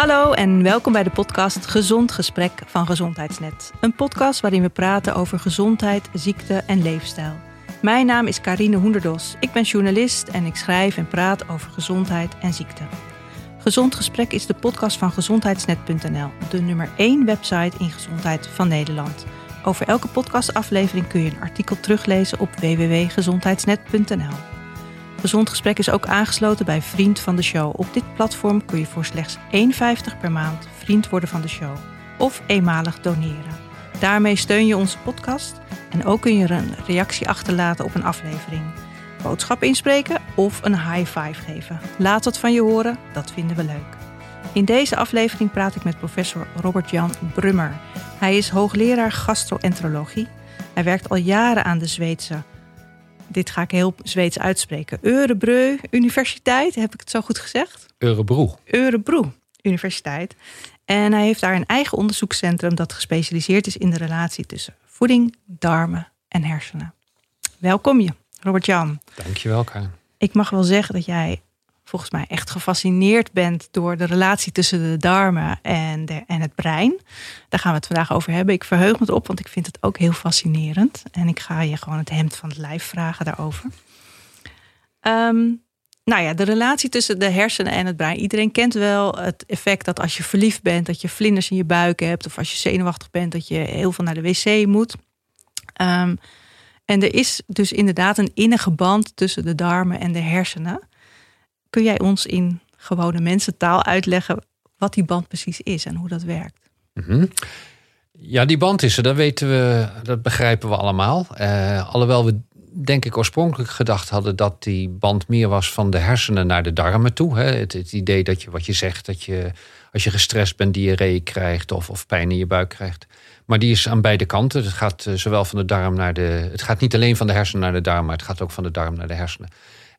Hallo en welkom bij de podcast Gezond Gesprek van Gezondheidsnet. Een podcast waarin we praten over gezondheid, ziekte en leefstijl. Mijn naam is Karine Hoenderdos. Ik ben journalist en ik schrijf en praat over gezondheid en ziekte. Gezond Gesprek is de podcast van gezondheidsnet.nl, de nummer 1 website in gezondheid van Nederland. Over elke podcastaflevering kun je een artikel teruglezen op www.gezondheidsnet.nl. Gezond Gesprek is ook aangesloten bij Vriend van de Show. Op dit platform kun je voor slechts 1,50 per maand vriend worden van de show of eenmalig doneren. Daarmee steun je onze podcast en ook kun je er een reactie achterlaten op een aflevering. Boodschap inspreken of een high five geven. Laat wat van je horen, dat vinden we leuk. In deze aflevering praat ik met professor Robert-Jan Brummer. Hij is hoogleraar gastroenterologie. Hij werkt al jaren aan de Zweedse dit ga ik heel Zweeds uitspreken. Örebro Universiteit, heb ik het zo goed gezegd? Örebro. Örebro Universiteit. En hij heeft daar een eigen onderzoekscentrum dat gespecialiseerd is in de relatie tussen voeding, darmen en hersenen. Welkom je, Robert-Jan. Dankjewel, Karin. Ik mag wel zeggen dat jij volgens mij echt gefascineerd bent door de relatie tussen de darmen en, de, en het brein. Daar gaan we het vandaag over hebben. Ik verheug me op, want ik vind het ook heel fascinerend. En ik ga je gewoon het hemd van het lijf vragen daarover. Um, nou ja, de relatie tussen de hersenen en het brein. Iedereen kent wel het effect dat als je verliefd bent, dat je vlinders in je buik hebt. Of als je zenuwachtig bent, dat je heel veel naar de wc moet. Um, en er is dus inderdaad een innige band tussen de darmen en de hersenen. Kun jij ons in gewone mensentaal uitleggen wat die band precies is en hoe dat werkt? Mhm. Ja, die band is er, dat weten we, dat begrijpen we allemaal. Uh, alhoewel we denk ik oorspronkelijk gedacht hadden dat die band meer was van de hersenen naar de darmen toe. Hè? Het, idee dat je wat je zegt, dat je als je gestrest bent diarree krijgt of, of pijn in je buik krijgt. Maar die is aan beide kanten. Het gaat eh, zowel van de darm naar de. Het gaat niet alleen van de hersenen naar de darm, maar het gaat ook van de darm naar de hersenen.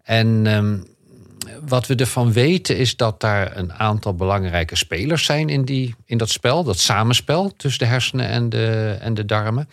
En um, wat we ervan weten is dat daar een aantal belangrijke spelers zijn in, die, in dat spel, dat samenspel tussen de hersenen en de, en de darmen.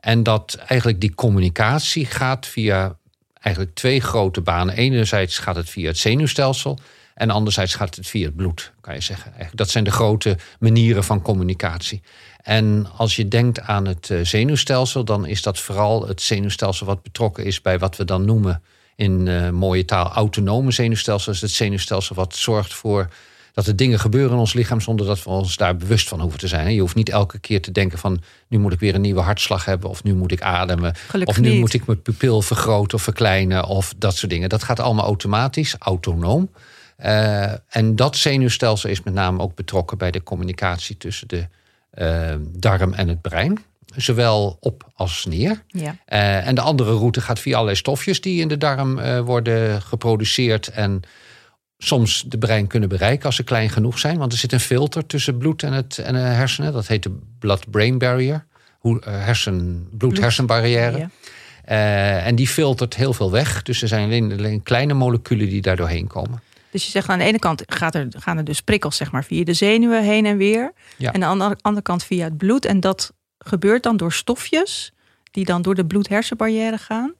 En dat eigenlijk die communicatie gaat via eigenlijk twee grote banen. Enerzijds gaat het via het zenuwstelsel en anderzijds gaat het via het bloed, kan je zeggen. Dat zijn de grote manieren van communicatie. En als je denkt aan het eh, zenuwstelsel, dan is dat vooral het zenuwstelsel wat betrokken is bij wat we dan noemen in uh, mooie taal autonome zenuwstelsel. is het zenuwstelsel wat zorgt voor dat er dingen gebeuren in ons lichaam zonder dat we ons daar bewust van hoeven te zijn. Je hoeft niet elke keer te denken van nu moet ik weer een nieuwe hartslag hebben of nu moet ik ademen Gelukkig of nu niet. moet ik mijn pupil vergroten of verkleinen of dat soort dingen. Dat gaat allemaal automatisch, autonoom. Uh, en dat zenuwstelsel is met name ook betrokken bij de communicatie tussen de uh, darm en het brein zowel op als neer. Ja. Uh, en de andere route gaat via allerlei stofjes die in de darm uh, worden geproduceerd en soms de brein kunnen bereiken als ze klein genoeg zijn. Want er zit een filter tussen bloed en, het, en de hersenen. Dat heet de blood-brain barrier. Hoe, hersen, bloed-hersenbarrière. Ja. en die filtert heel veel weg. Dus er zijn alleen, alleen kleine moleculen die daar doorheen komen. Dus je zegt aan de ene kant gaat er, gaan er dus prikkels zeg maar, via de zenuwen heen en weer. Ja. En aan de andere kant via het bloed. En dat gebeurt dan door stofjes die dan door de bloed-hersenbarrière gaan?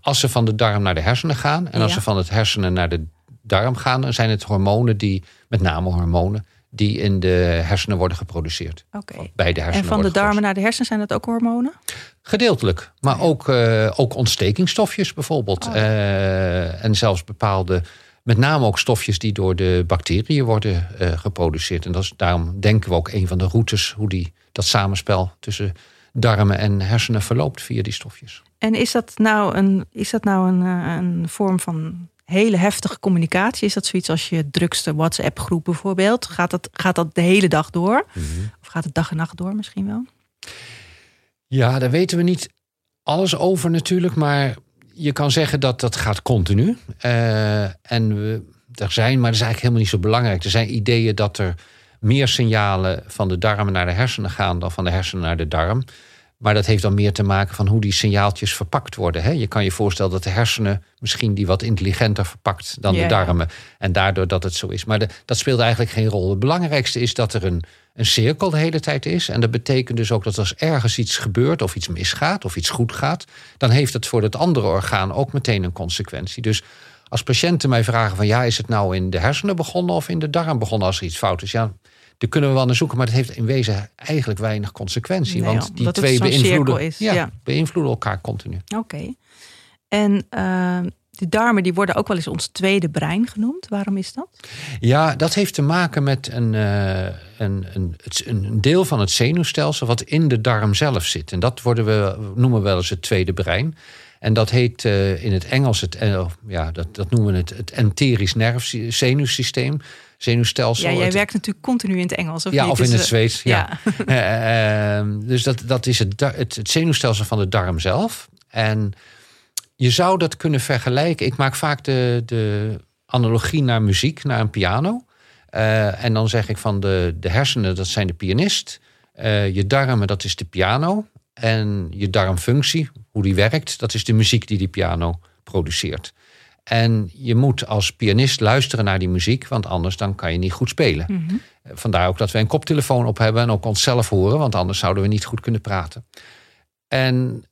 Als ze van de darm naar de hersenen gaan en als ze van het hersenen naar de darm gaan, dan zijn het hormonen die, met name hormonen, die in de hersenen worden geproduceerd. Oké. Bij de hersenen En van de darmen naar de hersenen zijn dat ook hormonen? Gedeeltelijk, maar ook, uh, ook ontstekingsstofjes bijvoorbeeld. Oh. Uh, en zelfs bepaalde, met name ook stofjes die door de bacteriën worden uh, geproduceerd. En dat is, daarom denken we ook een van de routes hoe die, dat samenspel tussen darmen en hersenen verloopt via die stofjes. En is dat nou een, is dat nou een, eh, een vorm van hele heftige communicatie? Is dat zoiets als je drukste WhatsApp-groep bijvoorbeeld? Gaat dat, gaat dat de hele dag door? Mhm. Of gaat het dag en nacht door misschien wel? Ja, daar weten we niet alles over natuurlijk, maar je kan zeggen dat dat gaat continu. Uh, en we, er zijn, maar dat is eigenlijk helemaal niet zo belangrijk. Er zijn ideeën dat er meer signalen van de darmen naar de hersenen gaan dan van de hersenen naar de darm. Maar dat heeft dan meer te maken van hoe die signaaltjes verpakt worden. Hè? Je kan je voorstellen dat de hersenen misschien die wat intelligenter verpakt dan Ja. de darmen. En daardoor dat het zo is. Maar de, dat speelt eigenlijk geen rol. Het belangrijkste is dat er een, een cirkel de hele tijd is. En dat betekent dus ook dat als ergens iets gebeurt of iets misgaat of iets goed gaat, dan heeft het voor het andere orgaan ook meteen een consequentie. Dus als patiënten mij vragen van ja, is het nou in de hersenen begonnen of in de darm begonnen als er iets fout is? Ja, daar kunnen we wel naar zoeken, maar dat heeft in wezen eigenlijk weinig consequentie. Nee, want die het twee beïnvloeden, is, ja, ja. beïnvloeden elkaar continu. Oké. En eh, de darmen die worden ook wel eens ons tweede brein genoemd. Waarom is dat? Ja, dat heeft te maken met een, eh, een, een, het- een deel van het zenuwstelsel wat in de darm zelf zit. En dat worden we, noemen we wel eens het tweede brein. En dat heet eh, in het Engels, het, eh, ja, dat, dat noemen we het, het enterisch nerv zenuwsysteem, zenuwstelsel. Ja, jij Het- werkt natuurlijk continu in het Engels. Of ja, niet? of in Dus, het eh, Zweeds. Ja. Ja. Eh, ehm, dus dat, dat is het, het, het zenuwstelsel van de darm zelf. En je zou dat kunnen vergelijken. Ik maak vaak de, de analogie naar muziek, naar een piano. Eh, en dan zeg ik van de, de hersenen, dat zijn de pianist. Eh, je darmen, dat is de piano. En je darmfunctie, hoe die werkt, dat is de muziek die die piano produceert. En je moet als pianist luisteren naar die muziek, want anders dan kan je niet goed spelen. Mhm. Eh, Vandaar ook dat we een koptelefoon op hebben en ook onszelf horen, want anders zouden we niet goed kunnen praten. En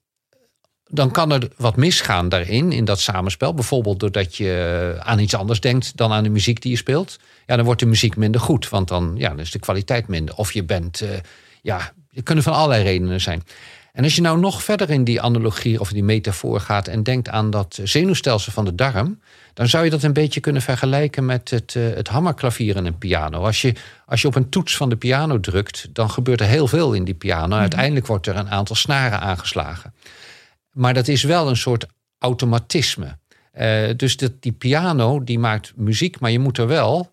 dan kan er wat misgaan daarin, in dat samenspel. Bijvoorbeeld doordat je aan iets anders denkt dan aan de muziek die je speelt. Ja, dan wordt de muziek minder goed, want dan, ja, dan is de kwaliteit minder. Of je bent, eh, ja, er kunnen van allerlei redenen zijn. En als je nou nog verder in die analogie of die metafoor gaat en denkt aan dat zenuwstelsel van de darm, dan zou je dat een beetje kunnen vergelijken met het, eh, het hammerklavier in een piano. Als je, als je op een toets van de piano drukt, dan gebeurt er heel veel in die piano. Uiteindelijk wordt er een aantal snaren aangeslagen. Maar dat is wel een soort automatisme. Eh, dus dat, die piano die maakt muziek, maar je moet er wel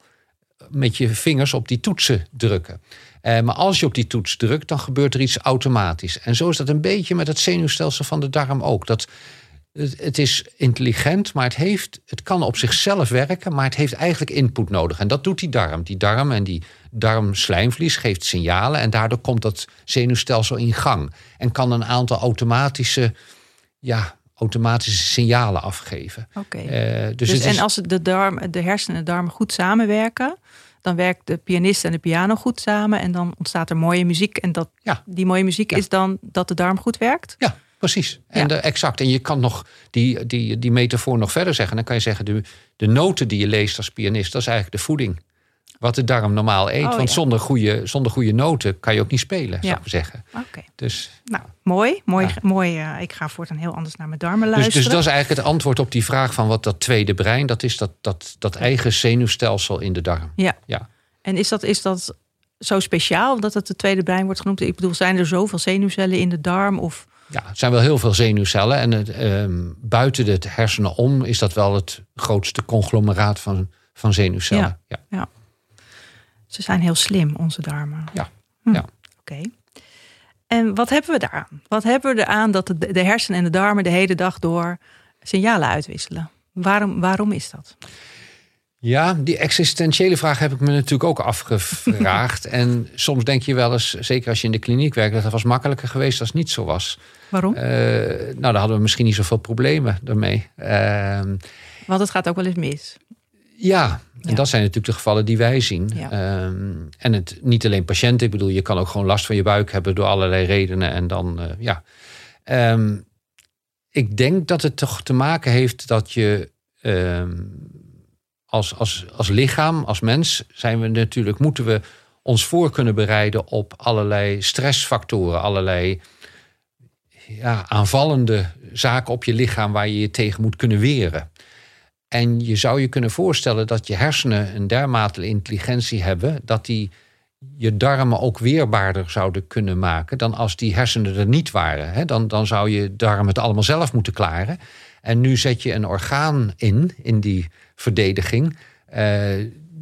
met je vingers op die toetsen drukken. Eh, maar als je op die toets drukt, dan gebeurt er iets automatisch. En zo is dat een beetje met het zenuwstelsel van de darm ook. Dat, het, het is intelligent, maar het, heeft, het kan op zichzelf werken, maar het heeft eigenlijk input nodig. En dat doet die darm. Die darm en die darmslijmvlies geeft signalen en daardoor komt dat zenuwstelsel in gang. En kan een aantal automatische, ja, automatische signalen afgeven. Oké. Eh, dus Dus, is, en als de, darm, de hersenen en de darmen goed samenwerken, dan werkt de pianist en de piano goed samen en dan ontstaat er mooie muziek. En dat, Ja. die mooie muziek Ja. is dan dat de darm goed werkt? Ja, precies. En Ja. de, exact. En je kan nog die, die, die metafoor nog verder zeggen. Dan kan je zeggen, de, de noten die je leest als pianist, dat is eigenlijk de voeding. Wat de darm normaal eet. Oh, Want ja. zonder, goede, zonder goede noten kan je ook niet spelen, zou Ja. ik maar zeggen. Oké. Dus, Nou, mooi. mooi, Ja. mooi eh, ik ga voortaan heel anders naar mijn darmen dus, luisteren. dus dat is eigenlijk het antwoord op die vraag van wat dat tweede brein, dat is dat, dat, dat eigen zenuwstelsel in de darm. Ja. Ja. En is dat, is dat zo speciaal dat het het tweede brein wordt genoemd? Ik bedoel, zijn er zoveel zenuwcellen in de darm? Of Ja, het zijn wel heel veel zenuwcellen. En het, ehm, buiten de hersenen om is dat wel het grootste conglomeraat van, van zenuwcellen. Ja. Ja. Ze zijn heel slim, onze darmen? Ja. Hm, Ja. Oké. En wat hebben we daaraan? Wat hebben we eraan dat de, de hersenen en de darmen de hele dag door signalen uitwisselen? Waarom, waarom is dat? die existentiële vraag heb ik me natuurlijk ook afgevraagd. en soms denk je wel eens, zeker als je in de kliniek werkt, dat het was makkelijker geweest als het niet zo was. Waarom? Eh, nou, dan hadden we misschien niet zoveel problemen ermee. Ehm, Want het gaat ook wel eens mis. Ja, en Ja. dat zijn natuurlijk de gevallen die wij zien. Ja. Ehm, en het niet alleen patiënten, ik bedoel, je kan ook gewoon last van je buik hebben door allerlei redenen. En dan, eh, ja. Ehm, ik denk dat het toch te maken heeft dat je ehm, als, als, als lichaam, als mens, zijn we natuurlijk, moeten we ons voor kunnen bereiden op allerlei stressfactoren, allerlei ja, aanvallende zaken op je lichaam waar je je tegen moet kunnen weren. En je zou je kunnen voorstellen dat je hersenen een dermate intelligentie hebben dat die je darmen ook weerbaarder zouden kunnen maken dan als die hersenen er niet waren. Dan, dan zou je darm het allemaal zelf moeten klaren. En nu zet je een orgaan in, in die verdediging, eh,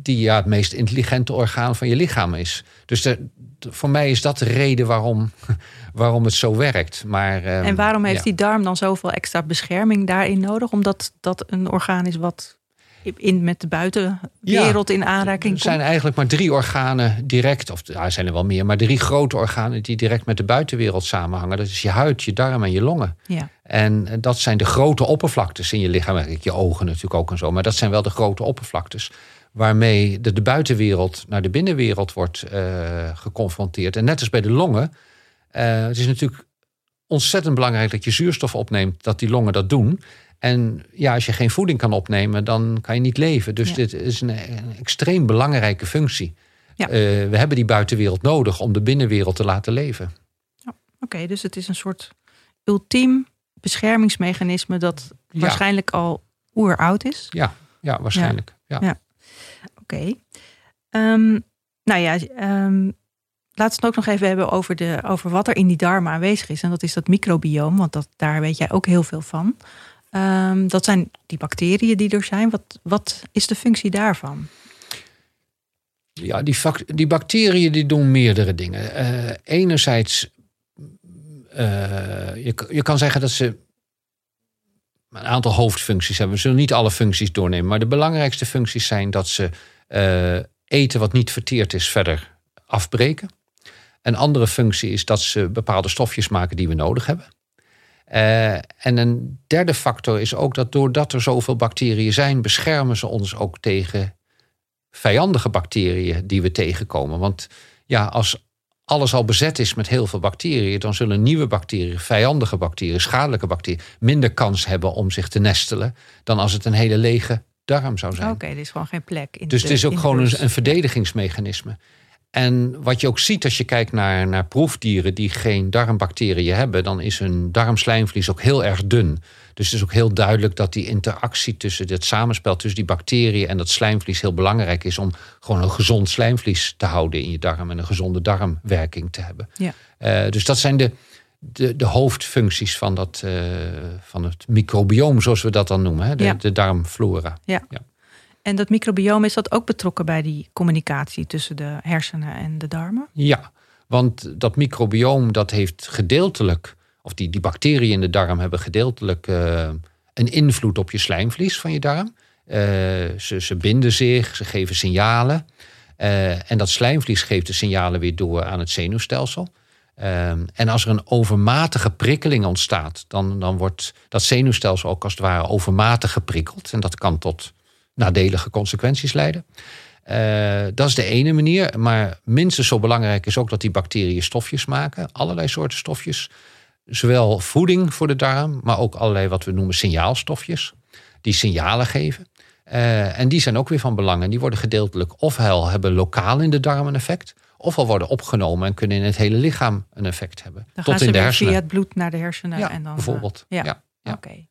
die ja, het meest intelligente orgaan van je lichaam is. Dus de, de- voor mij is dat de reden waarom, waarom het zo werkt. Maar, ehm, en waarom heeft ja. die darm dan zoveel extra bescherming daarin nodig? Omdat dat een orgaan is wat in, met de buitenwereld in aanraking Er zijn komt? eigenlijk maar drie organen direct, of ja, er zijn er wel meer, maar drie grote organen die direct met de buitenwereld samenhangen. Dat is je huid, je darm en je longen. Ja. En eh, dat zijn de grote oppervlaktes in je lichaam. Je ogen natuurlijk ook en zo. Maar dat zijn wel de grote oppervlaktes. Waarmee de, de buitenwereld naar de binnenwereld wordt eh, geconfronteerd. En net als bij de longen. eh, het is natuurlijk ontzettend belangrijk dat je zuurstof opneemt. Dat die longen dat doen. En ja, als je geen voeding kan opnemen, dan kan je niet leven. Dus Ja. dit is een, een extreem belangrijke functie. Ja. Eh, we hebben die buitenwereld nodig om de binnenwereld te laten leven. Oké, dus het is een soort ultiem beschermingsmechanisme dat Ja. waarschijnlijk al oeroud is. Ja, ja waarschijnlijk. Ja. Oké. Ehm, nou ja, ehm, laten we het ook nog even hebben over, de, over wat er in die darmen aanwezig is. En dat is dat microbioom, want dat, daar weet jij ook heel veel van. Ehm, dat zijn die bacteriën die er zijn. Wat, wat is de functie daarvan? Ja, die, die bacteriën die doen meerdere dingen. Eh, enerzijds, eh, je, je kan zeggen dat ze een aantal hoofdfuncties hebben. We zullen niet alle functies doornemen, maar de belangrijkste functies zijn dat ze eh, eten wat niet verteerd is verder afbreken. Een andere functie is dat ze bepaalde stofjes maken die we nodig hebben. Eh, en een derde factor is ook dat doordat er zoveel bacteriën zijn, beschermen ze ons ook tegen vijandige bacteriën die we tegenkomen. Want ja, als alles al bezet is met heel veel bacteriën, dan zullen nieuwe bacteriën, vijandige bacteriën, schadelijke bacteriën, minder kans hebben om zich te nestelen dan als het een hele lege darm zou zijn. Oké, er is gewoon geen plek. In Dus de, het is ook gewoon een, een verdedigingsmechanisme. En wat je ook ziet als je kijkt naar, naar proefdieren die geen darmbacteriën hebben, dan is hun darmslijmvlies ook heel erg dun. Dus het is ook heel duidelijk dat die interactie tussen het samenspel tussen die bacteriën en dat slijmvlies heel belangrijk is om gewoon een gezond slijmvlies te houden in je darm en een gezonde darmwerking te hebben. Ja. Eh, dus dat zijn de, de, de hoofdfuncties van, dat, eh, van het microbioom, zoals we dat dan noemen, hè? De, Ja. de darmflora. En dat microbioom, is dat ook betrokken bij die communicatie tussen de hersenen en de darmen? Ja, want dat microbioom dat heeft gedeeltelijk, of die, die bacteriën in de darm hebben gedeeltelijk eh, een invloed op je slijmvlies van je darm. Eh, ze, ze binden zich, ze geven signalen. En dat slijmvlies geeft de signalen weer door aan het zenuwstelsel. Ehm, en als er een overmatige prikkeling ontstaat, dan, dan wordt dat zenuwstelsel ook als het ware overmatig geprikkeld. En dat kan tot nadelige consequenties leiden. Eh, dat is de ene manier. Maar minstens zo belangrijk is ook dat die bacteriën stofjes maken. Allerlei soorten stofjes. Zowel voeding voor de darm, maar ook allerlei wat we noemen signaalstofjes. Die signalen geven. Eh, en die zijn ook weer van belang. En die worden gedeeltelijk ofwel hebben lokaal in de darm een effect. Ofwel worden opgenomen en kunnen in het hele lichaam een effect hebben. Dan tot gaan ze in de hersenen. via het bloed naar de hersenen. Ja, en dan, eh, bijvoorbeeld. ja. ja. ja. Oké.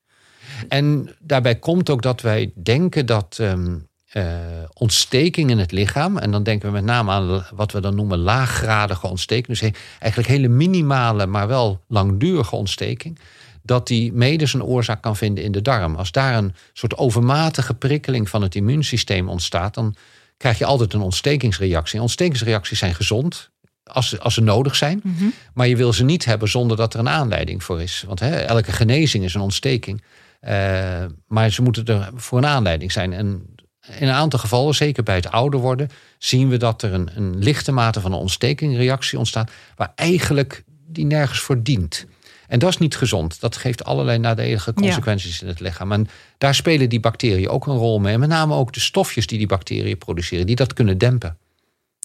En daarbij komt ook dat wij denken dat ehm, eh, ontsteking in het lichaam, en dan denken we met name aan wat we dan noemen laaggradige ontsteking, dus eigenlijk hele minimale, maar wel langdurige ontsteking, dat die mede zijn oorzaak kan vinden in de darm. Als daar een soort overmatige prikkeling van het immuunsysteem ontstaat, dan krijg je altijd een ontstekingsreactie. Ontstekingsreacties zijn gezond. Als ze, als ze nodig zijn. Mhm. Maar je wil ze niet hebben zonder dat er een aanleiding voor is. Want hè, elke genezing is een ontsteking. Eh, maar ze moeten er voor een aanleiding zijn. En in een aantal gevallen, zeker bij het ouder worden, zien we dat er een, een lichte mate van een ontstekingreactie ontstaat. Waar eigenlijk die nergens voor dient. En dat is niet gezond. Dat geeft allerlei nadelige consequenties in het lichaam. En daar spelen die bacteriën ook een rol mee. Met name ook de stofjes die die bacteriën produceren, die dat kunnen dempen.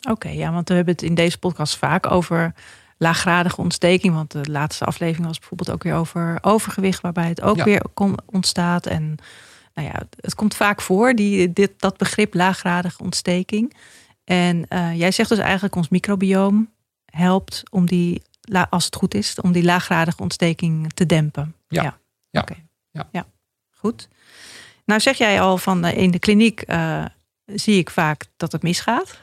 Oké, ja, want we hebben het in deze podcast vaak over laaggradige ontsteking. Want de laatste aflevering was bijvoorbeeld ook weer over overgewicht, waarbij het ook Ja. weer ontstaat. En nou ja, het komt vaak voor, die, dit, dat begrip laaggradige ontsteking. En eh, jij zegt dus eigenlijk ons microbioom helpt om die, als het goed is, om die laaggradige ontsteking te dempen. Ja. Ja. Oké. Ja. Goed. Nou zeg jij al van eh, in de kliniek eh, zie ik vaak dat het misgaat.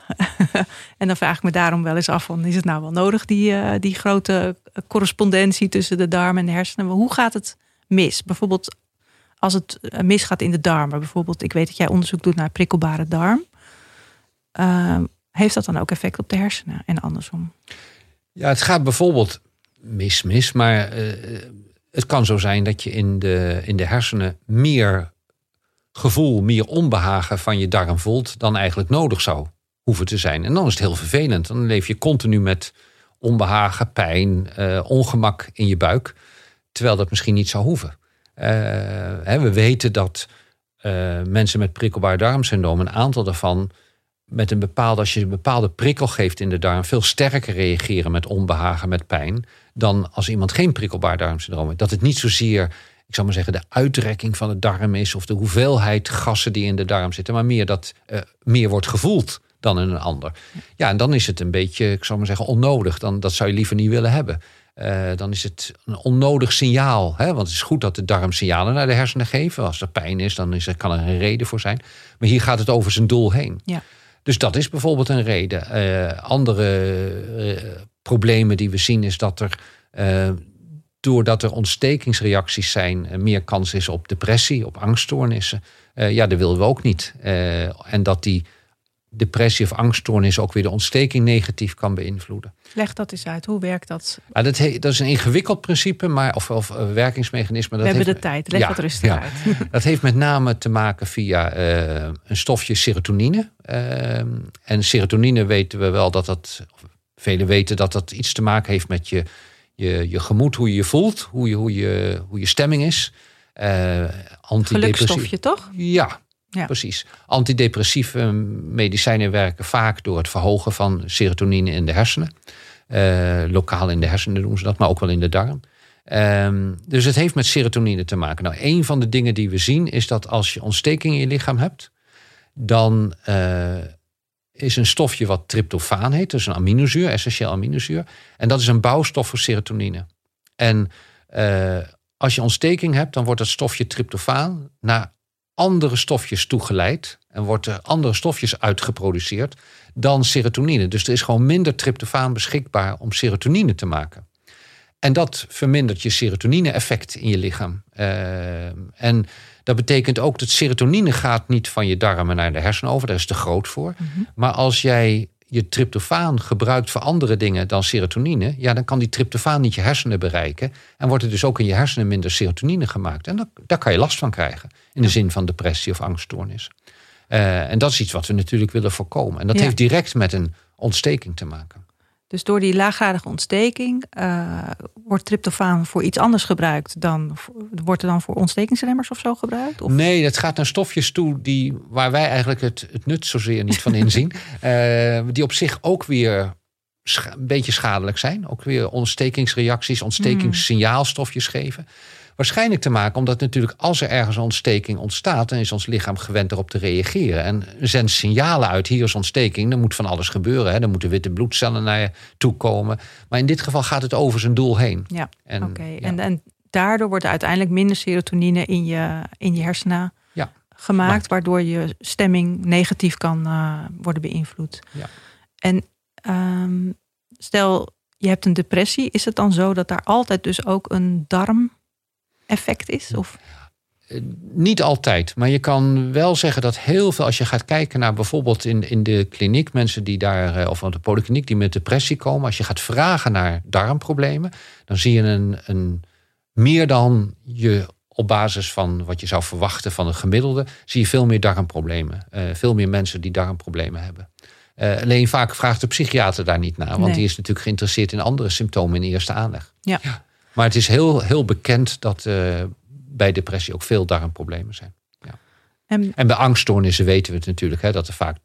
en dan vraag ik me daarom wel eens af van is het nou wel nodig die, eh, die grote correspondentie tussen de darm en de hersenen? Hoe gaat het mis? Bijvoorbeeld als het misgaat in de darmen. Bijvoorbeeld, ik weet dat jij onderzoek doet naar prikkelbare darm. Ehm, heeft dat dan ook effect op de hersenen en andersom? Ja, het gaat bijvoorbeeld mis, mis, maar eh, het kan zo zijn dat je in de, in de hersenen meer gevoel, meer onbehagen van je darm voelt dan eigenlijk nodig zou hoeven te zijn. En dan is het heel vervelend. Dan leef je continu met onbehagen, pijn, eh, ongemak in je buik, terwijl dat misschien niet zou hoeven. Eh, hè, we weten dat mensen met prikkelbaar darmsyndroom, een aantal daarvan met een bepaalde, als je een bepaalde prikkel geeft in de darm, veel sterker reageren met onbehagen, met pijn, dan als iemand geen prikkelbaar darmsyndroom heeft. Dat het niet zozeer, ik zou maar zeggen, de uitrekking van de darm is of de hoeveelheid gassen die in de darm zitten, maar meer dat eh, meer wordt gevoeld dan in een ander. Ja, en dan is het een beetje, ik zou maar zeggen, onnodig. Dan, dat zou je liever niet willen hebben. Uh, dan is het een onnodig signaal. Hè? Want het is goed dat de darm signalen naar de hersenen geven. Als er pijn is, dan is er, kan er een reden voor zijn. Maar hier gaat het over zijn doel heen. Ja. Dus dat is bijvoorbeeld een reden. Uh, andere uh, problemen die we zien is dat er doordat er ontstekingsreacties zijn, meer kans is op depressie, op angststoornissen. ja, dat willen we ook niet. en dat die depressie of angststoornis ook weer de ontsteking negatief kan beïnvloeden. Leg dat eens uit. Hoe werkt dat? Ja, dat, dat is een ingewikkeld principe, maar, of, of werkingsmechanisme. Dat We hebben de tijd. Leg ja, dat rustig ja. uit. Dat heeft met name te maken via uh, een stofje serotonine. Uh, en serotonine weten we wel dat dat... Velen weten dat dat iets te maken heeft met je, je, je gemoed, hoe je je voelt, hoe je, hoe je, hoe je stemming is. Uh, Gelukstofje, toch? Ja, Precies. Antidepressieve medicijnen werken vaak door het verhogen van serotonine in de hersenen. Uh, lokaal in de hersenen doen ze dat, maar ook wel in de darm. Um, dus het heeft met serotonine te maken. Nou, een van de dingen die we zien is dat als je ontsteking in je lichaam hebt, dan uh, is een stofje wat tryptofaan heet, dus een aminozuur, essentieel aminozuur. En dat is een bouwstof voor serotonine. En uh, als je ontsteking hebt, dan wordt dat stofje tryptofaan naar andere stofjes toegeleid en wordt er andere stofjes uitgeproduceerd dan serotonine. Dus er is gewoon minder tryptofaan beschikbaar om serotonine te maken. En dat vermindert je serotonine-effect in je lichaam. Uh, en dat betekent ook dat serotonine gaat niet van je darmen naar de hersenen over. Daar is te groot voor. Mm Maar als jij je tryptofaan gebruikt voor andere dingen dan serotonine, ja, dan kan die tryptofaan niet je hersenen bereiken. En wordt er dus ook in je hersenen minder serotonine gemaakt. En dat, daar kan je last van krijgen. In de zin van depressie of angststoornis. Uh, en dat is iets wat we natuurlijk willen voorkomen. En dat heeft direct met een ontsteking te maken. Dus door die laaggradige ontsteking uh, wordt tryptofaan voor iets anders gebruikt dan wordt er dan voor ontstekingsremmers of zo gebruikt? Of? Nee, het gaat naar stofjes toe die, waar wij eigenlijk het, het nut zozeer niet van inzien. uh, die op zich ook weer een beetje schadelijk zijn. Ook weer ontstekingsreacties, ontstekingssignaalstofjes geven. Waarschijnlijk te maken omdat natuurlijk als er ergens een ontsteking ontstaat, dan is ons lichaam gewend erop te reageren. En zendt signalen uit, hier is ontsteking, er moet van alles gebeuren. Hè. Er moeten witte bloedcellen naar je toe komen. Maar in dit geval gaat het over zijn doel heen. Ja, oké. En, en daardoor wordt er uiteindelijk minder serotonine in je, in je hersenen ja. gemaakt, waardoor je stemming negatief kan uh, worden beïnvloed. Ja. En um, stel, je hebt een depressie, is het dan zo dat daar altijd dus ook een darm effect is? Of? Eh, niet altijd, maar je kan wel zeggen dat heel veel, als je gaat kijken naar bijvoorbeeld in, in de kliniek, mensen die daar, eh, of op de polykliniek die met depressie komen, als je gaat vragen naar darmproblemen, dan zie je een, een meer dan je op basis van wat je zou verwachten van een gemiddelde, zie je veel meer darmproblemen. Uh, veel meer mensen die darmproblemen hebben. Uh, alleen vaak vraagt de psychiater daar niet naar, want die is natuurlijk geïnteresseerd in andere symptomen in eerste aanleg. Ja. ja. Maar het is heel, heel bekend dat uh, bij depressie ook veel darmproblemen zijn. Ja. En, en, bij angststoornissen weten we het natuurlijk, hè, dat er vaak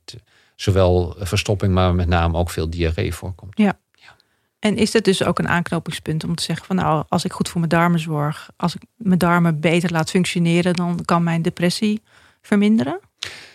zowel verstopping, maar met name ook veel diarree voorkomt. Ja. ja. En is het dus ook een aanknopingspunt om te zeggen van nou, als ik goed voor mijn darmen zorg, als ik mijn darmen beter laat functioneren, dan kan mijn depressie verminderen?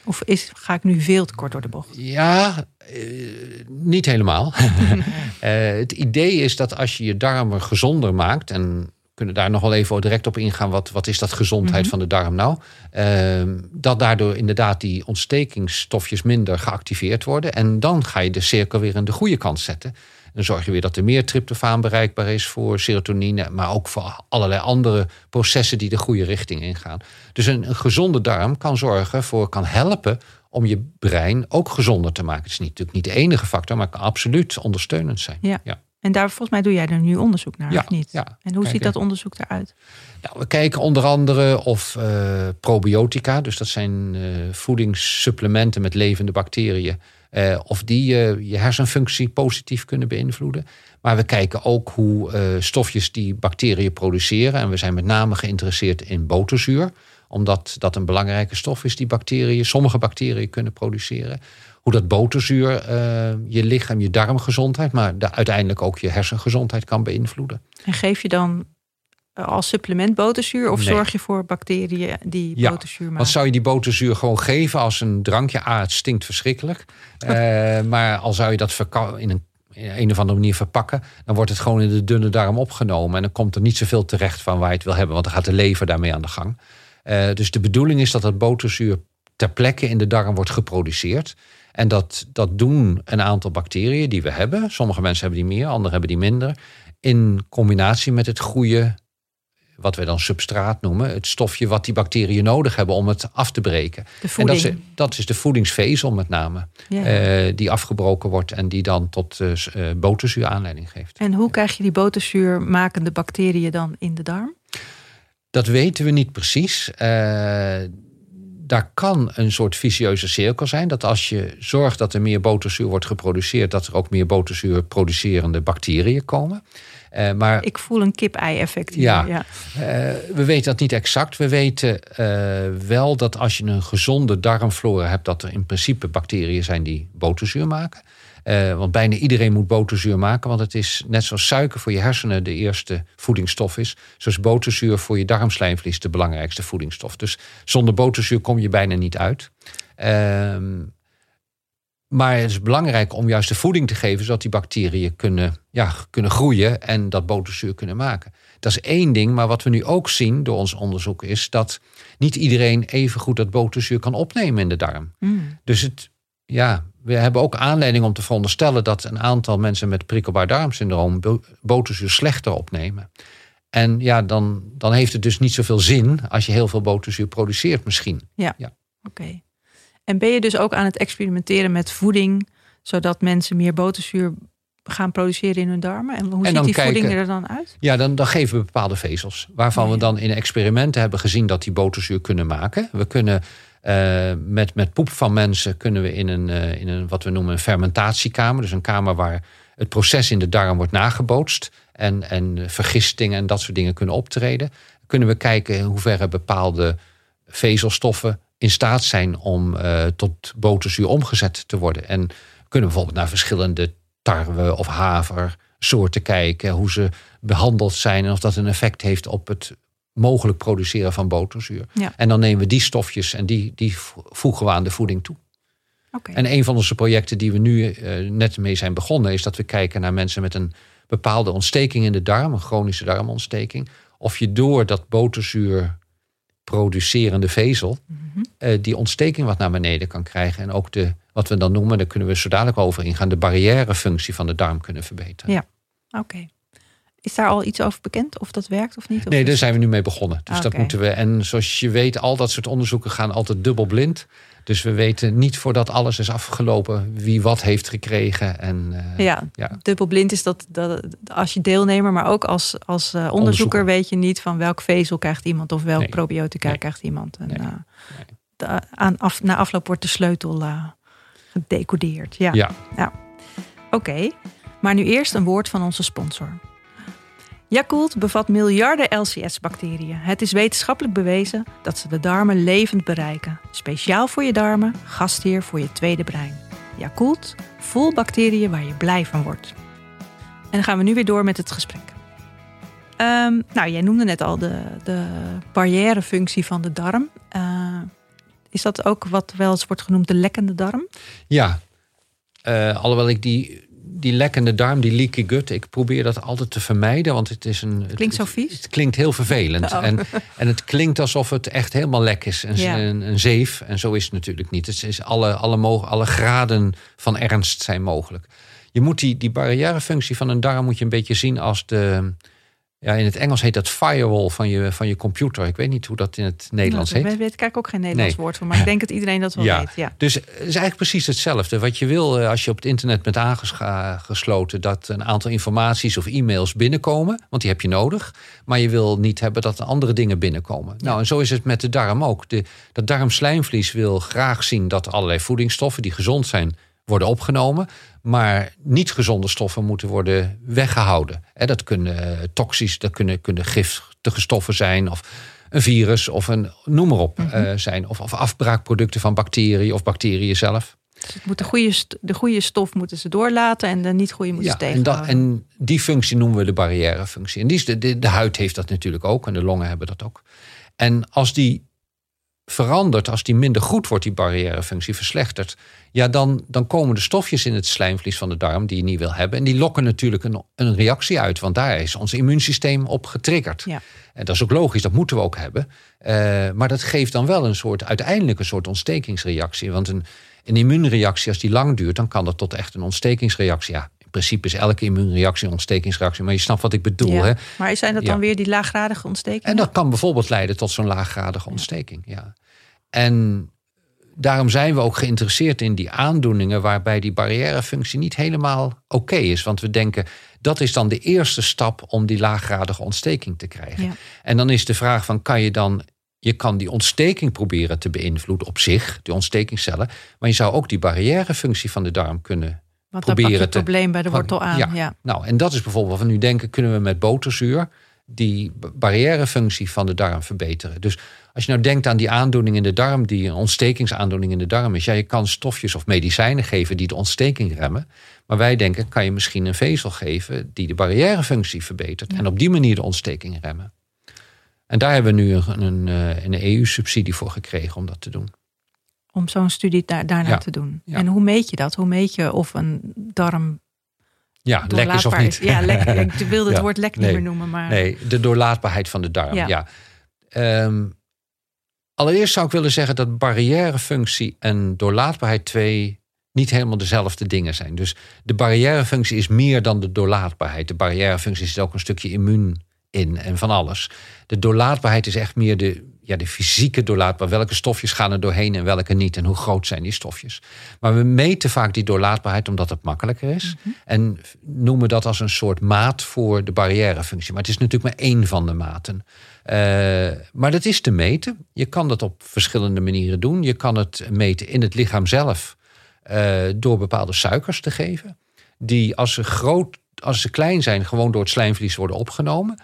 Of is, ga ik nu veel te kort door de bocht? Ja, eh, niet helemaal. uh, het idee is dat als je je darmen gezonder maakt, en we kunnen daar nog wel even direct op ingaan, wat, wat is dat gezondheid mhm. van de darm nou? Uh, dat daardoor inderdaad die ontstekingsstofjes minder geactiveerd worden. En dan ga je de cirkel weer in de goede kant zetten. Dan zorg je weer dat er meer tryptofaan bereikbaar is voor serotonine, maar ook voor allerlei andere processen die de goede richting ingaan. Dus een, een gezonde darm kan zorgen voor, kan helpen om je brein ook gezonder te maken. Het is niet, natuurlijk niet de enige factor, maar kan absoluut ondersteunend zijn. Ja. ja. En daar volgens mij doe jij er nu onderzoek naar, ja, of niet? Ja, en hoe ziet dat onderzoek eruit? Nou, we kijken onder andere of uh, probiotica, dus dat zijn uh, voedingssupplementen met levende bacteriën, uh, of die je hersenfunctie positief kunnen beïnvloeden. Maar we kijken ook hoe stofjes die bacteriën produceren. En we zijn met name geïnteresseerd in boterzuur omdat dat een belangrijke stof is die bacteriën, sommige bacteriën kunnen produceren. Hoe dat boterzuur je lichaam, je darmgezondheid, maar de, uiteindelijk ook je hersengezondheid kan beïnvloeden. En geef je dan als supplement boterzuur? Of zorg je voor bacteriën die ja, boterzuur maken? Want zou je die boterzuur gewoon geven als een drankje? Ah, het stinkt verschrikkelijk. uh, maar al zou je dat in een, in een of andere manier verpakken... dan wordt het gewoon in de dunne darm opgenomen. En dan komt er niet zoveel terecht van waar je het wil hebben. Want dan gaat de lever daarmee aan de gang. Uh, dus de bedoeling is dat dat boterzuur ter plekke in de darm wordt geproduceerd. En dat, dat doen een aantal bacteriën die we hebben. Sommige mensen hebben die meer, anderen hebben die minder. In combinatie met het goede, wat we dan substraat noemen. Het stofje wat die bacteriën nodig hebben om het af te breken. De voeding. En dat is, dat is de voedingsvezel met name. Eh, die afgebroken wordt en die dan tot uh, boterzuur aanleiding geeft. En hoe krijg je die boterzuurmakende bacteriën dan in de darm? Dat weten we niet precies daar kan een soort vicieuze cirkel zijn. Dat als je zorgt dat er meer boterzuur wordt geproduceerd, dat er ook meer boterzuur producerende bacteriën komen. Uh, maar, Ik voel een kip-ei-effect hier. Ja, ja. Uh, we weten dat niet exact. We weten uh, wel dat als je een gezonde darmflora hebt, dat er in principe bacteriën zijn die boterzuur maken. Uh, want bijna iedereen moet boterzuur maken. Want het is net zoals suiker voor je hersenen de eerste voedingsstof is. Zoals boterzuur voor je darmslijmvlies de belangrijkste voedingsstof. Dus zonder boterzuur kom je bijna niet uit. Uh, maar het is belangrijk om juist de voeding te geven, zodat die bacteriën kunnen, ja, kunnen groeien en dat boterzuur kunnen maken. Dat is één ding, maar wat we nu ook zien door ons onderzoek is dat niet iedereen even goed dat boterzuur kan opnemen in de darm. Mm. Dus het, ja, we hebben ook aanleiding om te veronderstellen dat een aantal mensen met prikkelbaar darmsyndroom boterzuur slechter opnemen. En ja, dan, dan heeft het dus niet zoveel zin als je heel veel boterzuur produceert misschien. Ja, ja. oké. En ben je dus ook aan het experimenteren met voeding, zodat mensen meer boterzuur gaan produceren in hun darmen? En hoe ziet die voeding er dan uit? Ja, dan, dan geven we bepaalde vezels. Waarvan we dan in experimenten hebben gezien dat die boterzuur kunnen maken. We kunnen uh, met, met poep van mensen kunnen we in een, uh, in een wat we noemen een fermentatiekamer. Dus een kamer waar het proces in de darm wordt nagebootst. En, en vergistingen en dat soort dingen kunnen optreden. Kunnen we kijken in hoeverre bepaalde vezelstoffen in staat zijn om uh, tot boterzuur omgezet te worden. En kunnen we bijvoorbeeld naar verschillende tarwe of haversoorten kijken. Hoe ze behandeld zijn en of dat een effect heeft op het mogelijk produceren van boterzuur. En dan nemen we die stofjes en die, die voegen we aan de voeding toe. Okay. En een van onze projecten die we nu uh, net mee zijn begonnen, is dat we kijken naar mensen met een bepaalde ontsteking in de darm, een chronische darmontsteking. Of je door dat boterzuur producerende vezel mm die ontsteking wat naar beneden kan krijgen. En ook de, wat we dan noemen, daar kunnen we zo dadelijk over ingaan, de barrièrefunctie van de darm kunnen verbeteren. Ja, oké. Is daar al iets over bekend of dat werkt of niet? Of nee, daar zijn we nu mee begonnen. Dus dat moeten we. En zoals je weet, al dat soort onderzoeken gaan altijd dubbel blind. Dus we weten niet voordat alles is afgelopen wie wat heeft gekregen. En, uh, ja, ja, dubbelblind is dat, dat als je deelnemer, maar ook als, als uh, onderzoeker, weet je niet van welk vezel krijgt iemand of welk probiotica krijgt iemand. En, uh, de, aan af, na afloop wordt de sleutel gedecodeerd. Ja. ja. ja. Oké, maar nu eerst een woord van onze sponsor. Yakult bevat miljarden LCS-bacteriën. Het is wetenschappelijk bewezen dat ze de darmen levend bereiken. Speciaal voor je darmen, gastheer voor je tweede brein. Yakult, vol bacteriën waar je blij van wordt. En dan gaan we nu weer door met het gesprek. Um, nou, jij noemde net al de, de barrièrefunctie van de darm. Uh, is dat ook wat wel eens wordt genoemd de lekkende darm? Ja, uh, alhoewel ik die die lekkende darm, die leaky gut, ik probeer dat altijd te vermijden. Want het is een. Klinkt zo vies? Het, klinkt heel vervelend. Oh. En, en het klinkt alsof het echt helemaal lek is. Een, een, een, zeef. En zo is het natuurlijk niet. Het is alle, alle, alle graden van ernst zijn mogelijk. Je moet die, die barrièrefunctie van een darm moet je een beetje zien als de ja, in het Engels heet dat firewall van je, van je computer. Ik weet niet hoe dat in het Nederlands nou, heet. Ik weet kijk ook geen Nederlands woord voor, maar ik denk dat iedereen dat wel weet. Ja. Dus het is eigenlijk precies hetzelfde. Wat je wil eh, als je op het internet bent aangesloten, dat een aantal informaties of e-mails binnenkomen, want die heb je nodig. Maar je wil niet hebben dat andere dingen binnenkomen. Nou, en zo is het met de darm ook. De, dat darmslijmvlies wil graag zien dat allerlei voedingsstoffen die gezond zijn, worden opgenomen. Maar niet gezonde stoffen moeten worden weggehouden. Dat kunnen toxisch, dat kunnen, kunnen giftige stoffen zijn. Of een virus of een noem maar op mhm. eh, zijn. Of, of afbraakproducten van bacteriën of bacteriën zelf. Dus het moet de, goede, de goede stof moeten ze doorlaten en de niet goede moeten Ja, ze en, dat, tegenhouden. en die functie noemen we de barrièrefunctie. En die is de, de, de huid heeft dat natuurlijk ook en de longen hebben dat ook. En als die verandert, als die minder goed wordt, die barrièrefunctie verslechtert, ja, dan, dan komen de stofjes in het slijmvlies van de darm die je niet wil hebben. En die lokken natuurlijk een, een reactie uit, want daar is ons immuunsysteem op getriggerd. Ja. En dat is ook logisch, dat moeten we ook hebben. Eh, maar dat geeft dan wel een soort, uiteindelijk een soort ontstekingsreactie. Want een, een immuunreactie, als die lang duurt, dan kan dat tot echt een ontstekingsreactie. Ja, in principe is elke immuunreactie een ontstekingsreactie, maar je snapt wat ik bedoel. Ja. Hè? Maar zijn dat dan Ja. weer die laaggradige ontstekingen? En dat kan bijvoorbeeld leiden tot zo'n laaggradige ontsteking. Ja. En daarom zijn we ook geïnteresseerd in die aandoeningen waarbij die barrièrefunctie niet helemaal oké is. Want we denken dat is dan de eerste stap om die laaggradige ontsteking te krijgen. Ja. En dan is de vraag van kan je dan. Je kan die ontsteking proberen te beïnvloeden op zich, die ontstekingscellen. Maar je zou ook die barrièrefunctie van de darm kunnen Want dan pak je proberen het probleem bij de wortel aan. ja. Ja. Nou, en dat is bijvoorbeeld wat we nu denken: kunnen we met boterzuur die barrièrefunctie van de darm verbeteren? Dus als je nou denkt aan die aandoening in de darm, die een ontstekingsaandoening in de darm is, ja, je kan stofjes of medicijnen geven die de ontsteking remmen. Maar wij denken, kan je misschien een vezel geven die de barrièrefunctie verbetert en op die manier de ontsteking remmen. En daar hebben we nu een, een, eh, een EU-subsidie voor gekregen om dat te doen. Om zo'n studie daar, daarna Ja. te doen. Ja. En hoe meet je dat? Hoe meet je of een darm Ja, lek is of niet. Ja, lek. Ik wilde het Ja. woord lek Nee. niet meer noemen. Maar Nee, de doorlaatbaarheid van de darm. Ja. Ja. Ehm, allereerst zou ik willen zeggen dat barrièrefunctie en doorlaatbaarheid twee niet helemaal dezelfde dingen zijn. Dus de barrièrefunctie is meer dan de doorlaatbaarheid. De barrièrefunctie zit ook een stukje immuun in en van alles. De doorlaatbaarheid is echt meer de, ja, de fysieke doorlaatbaarheid. Welke stofjes gaan er doorheen en welke niet? En hoe groot zijn die stofjes? Maar we meten vaak die doorlaatbaarheid omdat het makkelijker is. En noemen dat als een soort maat voor de barrièrefunctie. Maar het is natuurlijk maar één van de maten. Eh, maar dat is te meten. Je kan dat op verschillende manieren doen. Je kan het meten in het lichaam zelf eh, door bepaalde suikers te geven. Die als ze, groot, als ze klein zijn, gewoon door het slijmvlies worden opgenomen.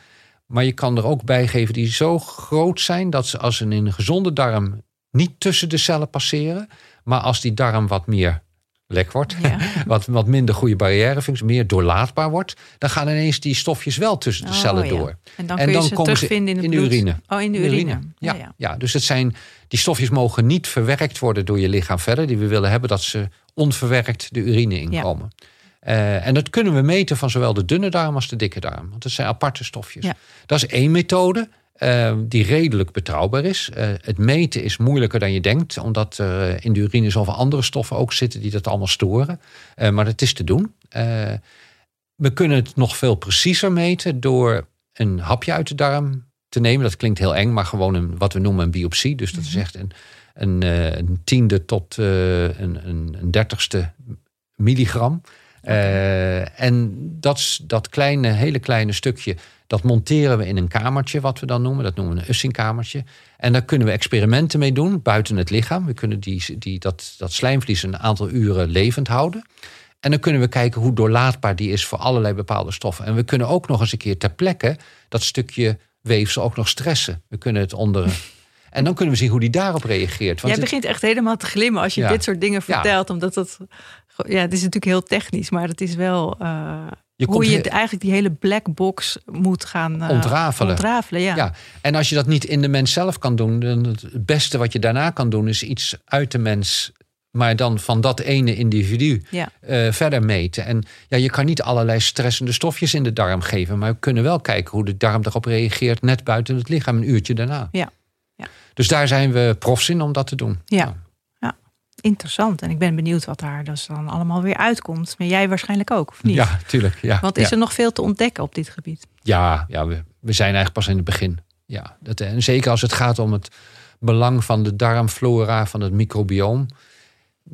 Maar je kan er ook bij geven die zo groot zijn dat ze als ze in een gezonde darm niet tussen de cellen passeren. Maar als die darm wat meer lek wordt, Ja. wat, wat minder goede barrièrefunctie, meer doorlaatbaar wordt, dan gaan ineens die stofjes wel tussen de Oh, cellen ja. door. En dan kun je dan ze komen ze in het in de urine. Oh, in de In de urine. Ja, ja. ja. dus het zijn, die stofjes mogen niet verwerkt worden door je lichaam verder. Die we willen hebben dat ze onverwerkt de urine inkomen. Eh, en dat kunnen we meten van zowel de dunne darm als de dikke darm. Want het zijn aparte stofjes. Ja. Dat is één methode eh, die redelijk betrouwbaar is. Eh, het meten is moeilijker dan je denkt. Omdat er in de urine zoveel andere stoffen ook zitten die dat allemaal storen. Maar het is te doen. We kunnen het nog veel preciezer meten door een hapje uit de darm te nemen. Dat klinkt heel eng, maar gewoon een, wat we noemen een biopsie. Dus dat is echt een, een, een tiende tot een, een, een dertigste milligram. Eh, en dat, dat kleine, hele kleine stukje, dat monteren we in een kamertje, wat we dan noemen. Dat noemen we een Ussing-kamertje. En daar kunnen we experimenten mee doen, buiten het lichaam. We kunnen die, die, dat, dat slijmvlies een aantal uren levend houden. En dan kunnen we kijken hoe doorlaatbaar die is voor allerlei bepaalde stoffen. En we kunnen ook nog eens een keer ter plekke dat stukje weefsel ook nog stressen. We kunnen het onder. En dan kunnen we zien hoe die daarop reageert. Want Jij begint echt helemaal te glimmen als je Ja. dit soort dingen Ja. vertelt. Omdat dat. Ja, het is natuurlijk heel technisch, maar het is wel. eh, Je hoe je het eigenlijk die hele black box moet gaan eh, Ontrafelen. ontrafelen ja. Ja, en als je dat niet in de mens zelf kan doen, dan het beste wat je daarna kan doen is iets uit de mens, maar dan van dat ene individu Ja. eh, verder meten. En ja, je kan niet allerlei stressende stofjes in de darm geven, maar we kunnen wel kijken hoe de darm erop reageert net buiten het lichaam een uurtje daarna. Ja. Ja. Dus daar zijn we profs in om dat te doen. Ja. Interessant. En ik ben benieuwd wat daar dus dan allemaal weer uitkomt. Maar jij waarschijnlijk ook, of niet? Ja, tuurlijk. Ja, Want is ja. er nog veel te ontdekken op dit gebied? Ja, ja we, we zijn eigenlijk pas in het begin. Ja, dat, en zeker als het gaat om het belang van de darmflora, van het microbioom.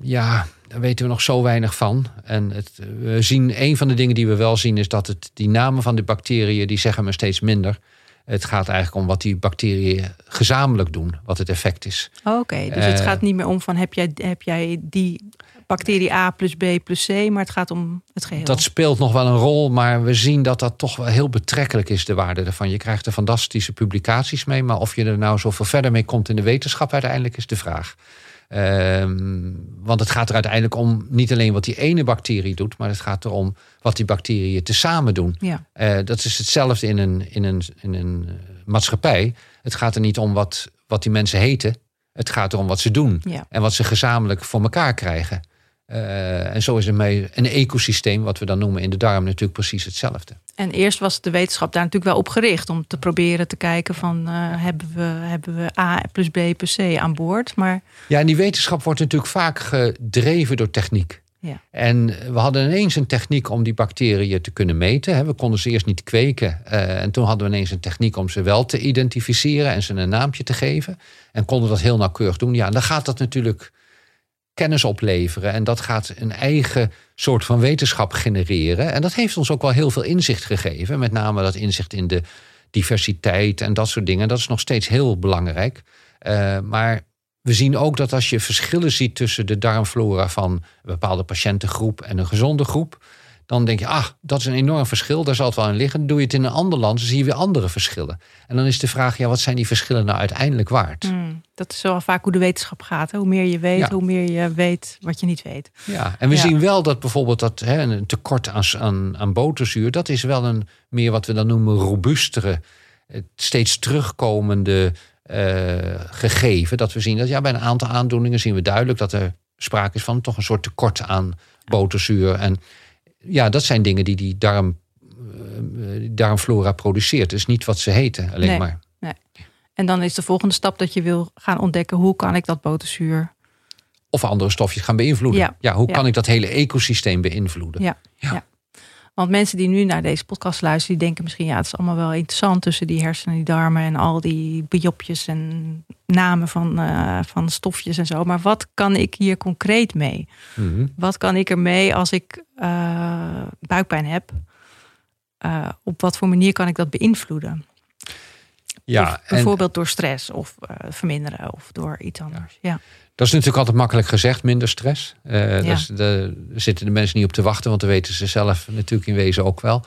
Ja, daar weten we nog zo weinig van. En het, we zien, een van de dingen die we wel zien is dat het, die namen van de bacteriën, die zeggen maar steeds minder. Het gaat eigenlijk om wat die bacteriën gezamenlijk doen, wat het effect is. Oké, dus het Eh, gaat niet meer om van heb jij, heb jij die bacterie A plus B plus C, maar het gaat om het geheel. Dat speelt nog wel een rol, maar we zien dat dat toch wel heel betrekkelijk is, de waarde ervan. Je krijgt er fantastische publicaties mee, maar of je er nou zoveel verder mee komt in de wetenschap uiteindelijk is de vraag. Ehm, want het gaat er uiteindelijk om niet alleen wat die ene bacterie doet, maar het gaat erom wat die bacteriën tezamen doen. Ja. Eh, dat is hetzelfde in een, in een, in een eh, maatschappij. Het gaat er niet om wat, wat die mensen heten. Het gaat erom wat ze doen Ja. en wat ze gezamenlijk voor elkaar krijgen. Eh, en zo is het met een ecosysteem, wat we dan noemen in de darm, natuurlijk precies hetzelfde. En eerst was de wetenschap daar natuurlijk wel op gericht om te proberen te kijken van eh, hebben, we, hebben we A plus B plus C aan boord. Maar Ja, en die wetenschap wordt natuurlijk vaak gedreven door techniek. Ja. En we hadden ineens een techniek om die bacteriën te kunnen meten. We konden ze eerst niet kweken. eh, en toen hadden we ineens een techniek om ze wel te identificeren en ze een naampje te geven. En konden dat heel nauwkeurig doen. Ja, dan gaat dat natuurlijk kennis opleveren. En dat gaat een eigen soort van wetenschap genereren. En dat heeft ons ook wel heel veel inzicht gegeven. Met name dat inzicht in de diversiteit en dat soort dingen. Dat is nog steeds heel belangrijk. Eh, maar we zien ook dat als je verschillen ziet tussen de darmflora van een bepaalde patiëntengroep en een gezonde groep, dan denk je, ah, dat is een enorm verschil, daar zal het wel in liggen. Dan doe je het in een ander land, dan zie je weer andere verschillen. En dan is de vraag, ja, wat zijn die verschillen nou uiteindelijk waard? hmm, dat is wel vaak hoe de wetenschap gaat. Hè? Hoe meer je weet, Ja. hoe meer je weet wat je niet weet. Ja, en we Ja. zien wel dat bijvoorbeeld dat hè, een tekort aan, aan, aan boterzuur, dat is wel een meer wat we dan noemen robuustere, steeds terugkomende eh, gegeven. Dat we zien dat ja, bij een aantal aandoeningen zien we duidelijk dat er sprake is van toch een soort tekort aan boterzuur. En ja, dat zijn dingen die die darm, eh, die darmflora produceert. Dus niet wat ze heten, alleen Nee. maar. En dan is de volgende stap dat je wil gaan ontdekken hoe kan ik dat boterzuur. Of andere stofjes gaan beïnvloeden. Ja. hoe Ja. kan ik dat hele ecosysteem beïnvloeden? Ja. Ja. Want mensen die nu naar deze podcast luisteren, die denken misschien ja, het is allemaal wel interessant tussen die hersenen en die darmen en al die biopjes en namen van, eh, van stofjes en zo. Maar wat kan ik hier concreet mee? Mhm. Wat kan ik ermee als ik eh, buikpijn heb? Eh, op wat voor manier kan ik dat beïnvloeden? Ja, Of en- bijvoorbeeld door stress of verminderen of door iets anders. Ja. Dat is natuurlijk altijd makkelijk gezegd, minder stress. Eh Ja. dus daar zitten de mensen niet op te wachten, want dat weten ze zelf natuurlijk in wezen ook wel.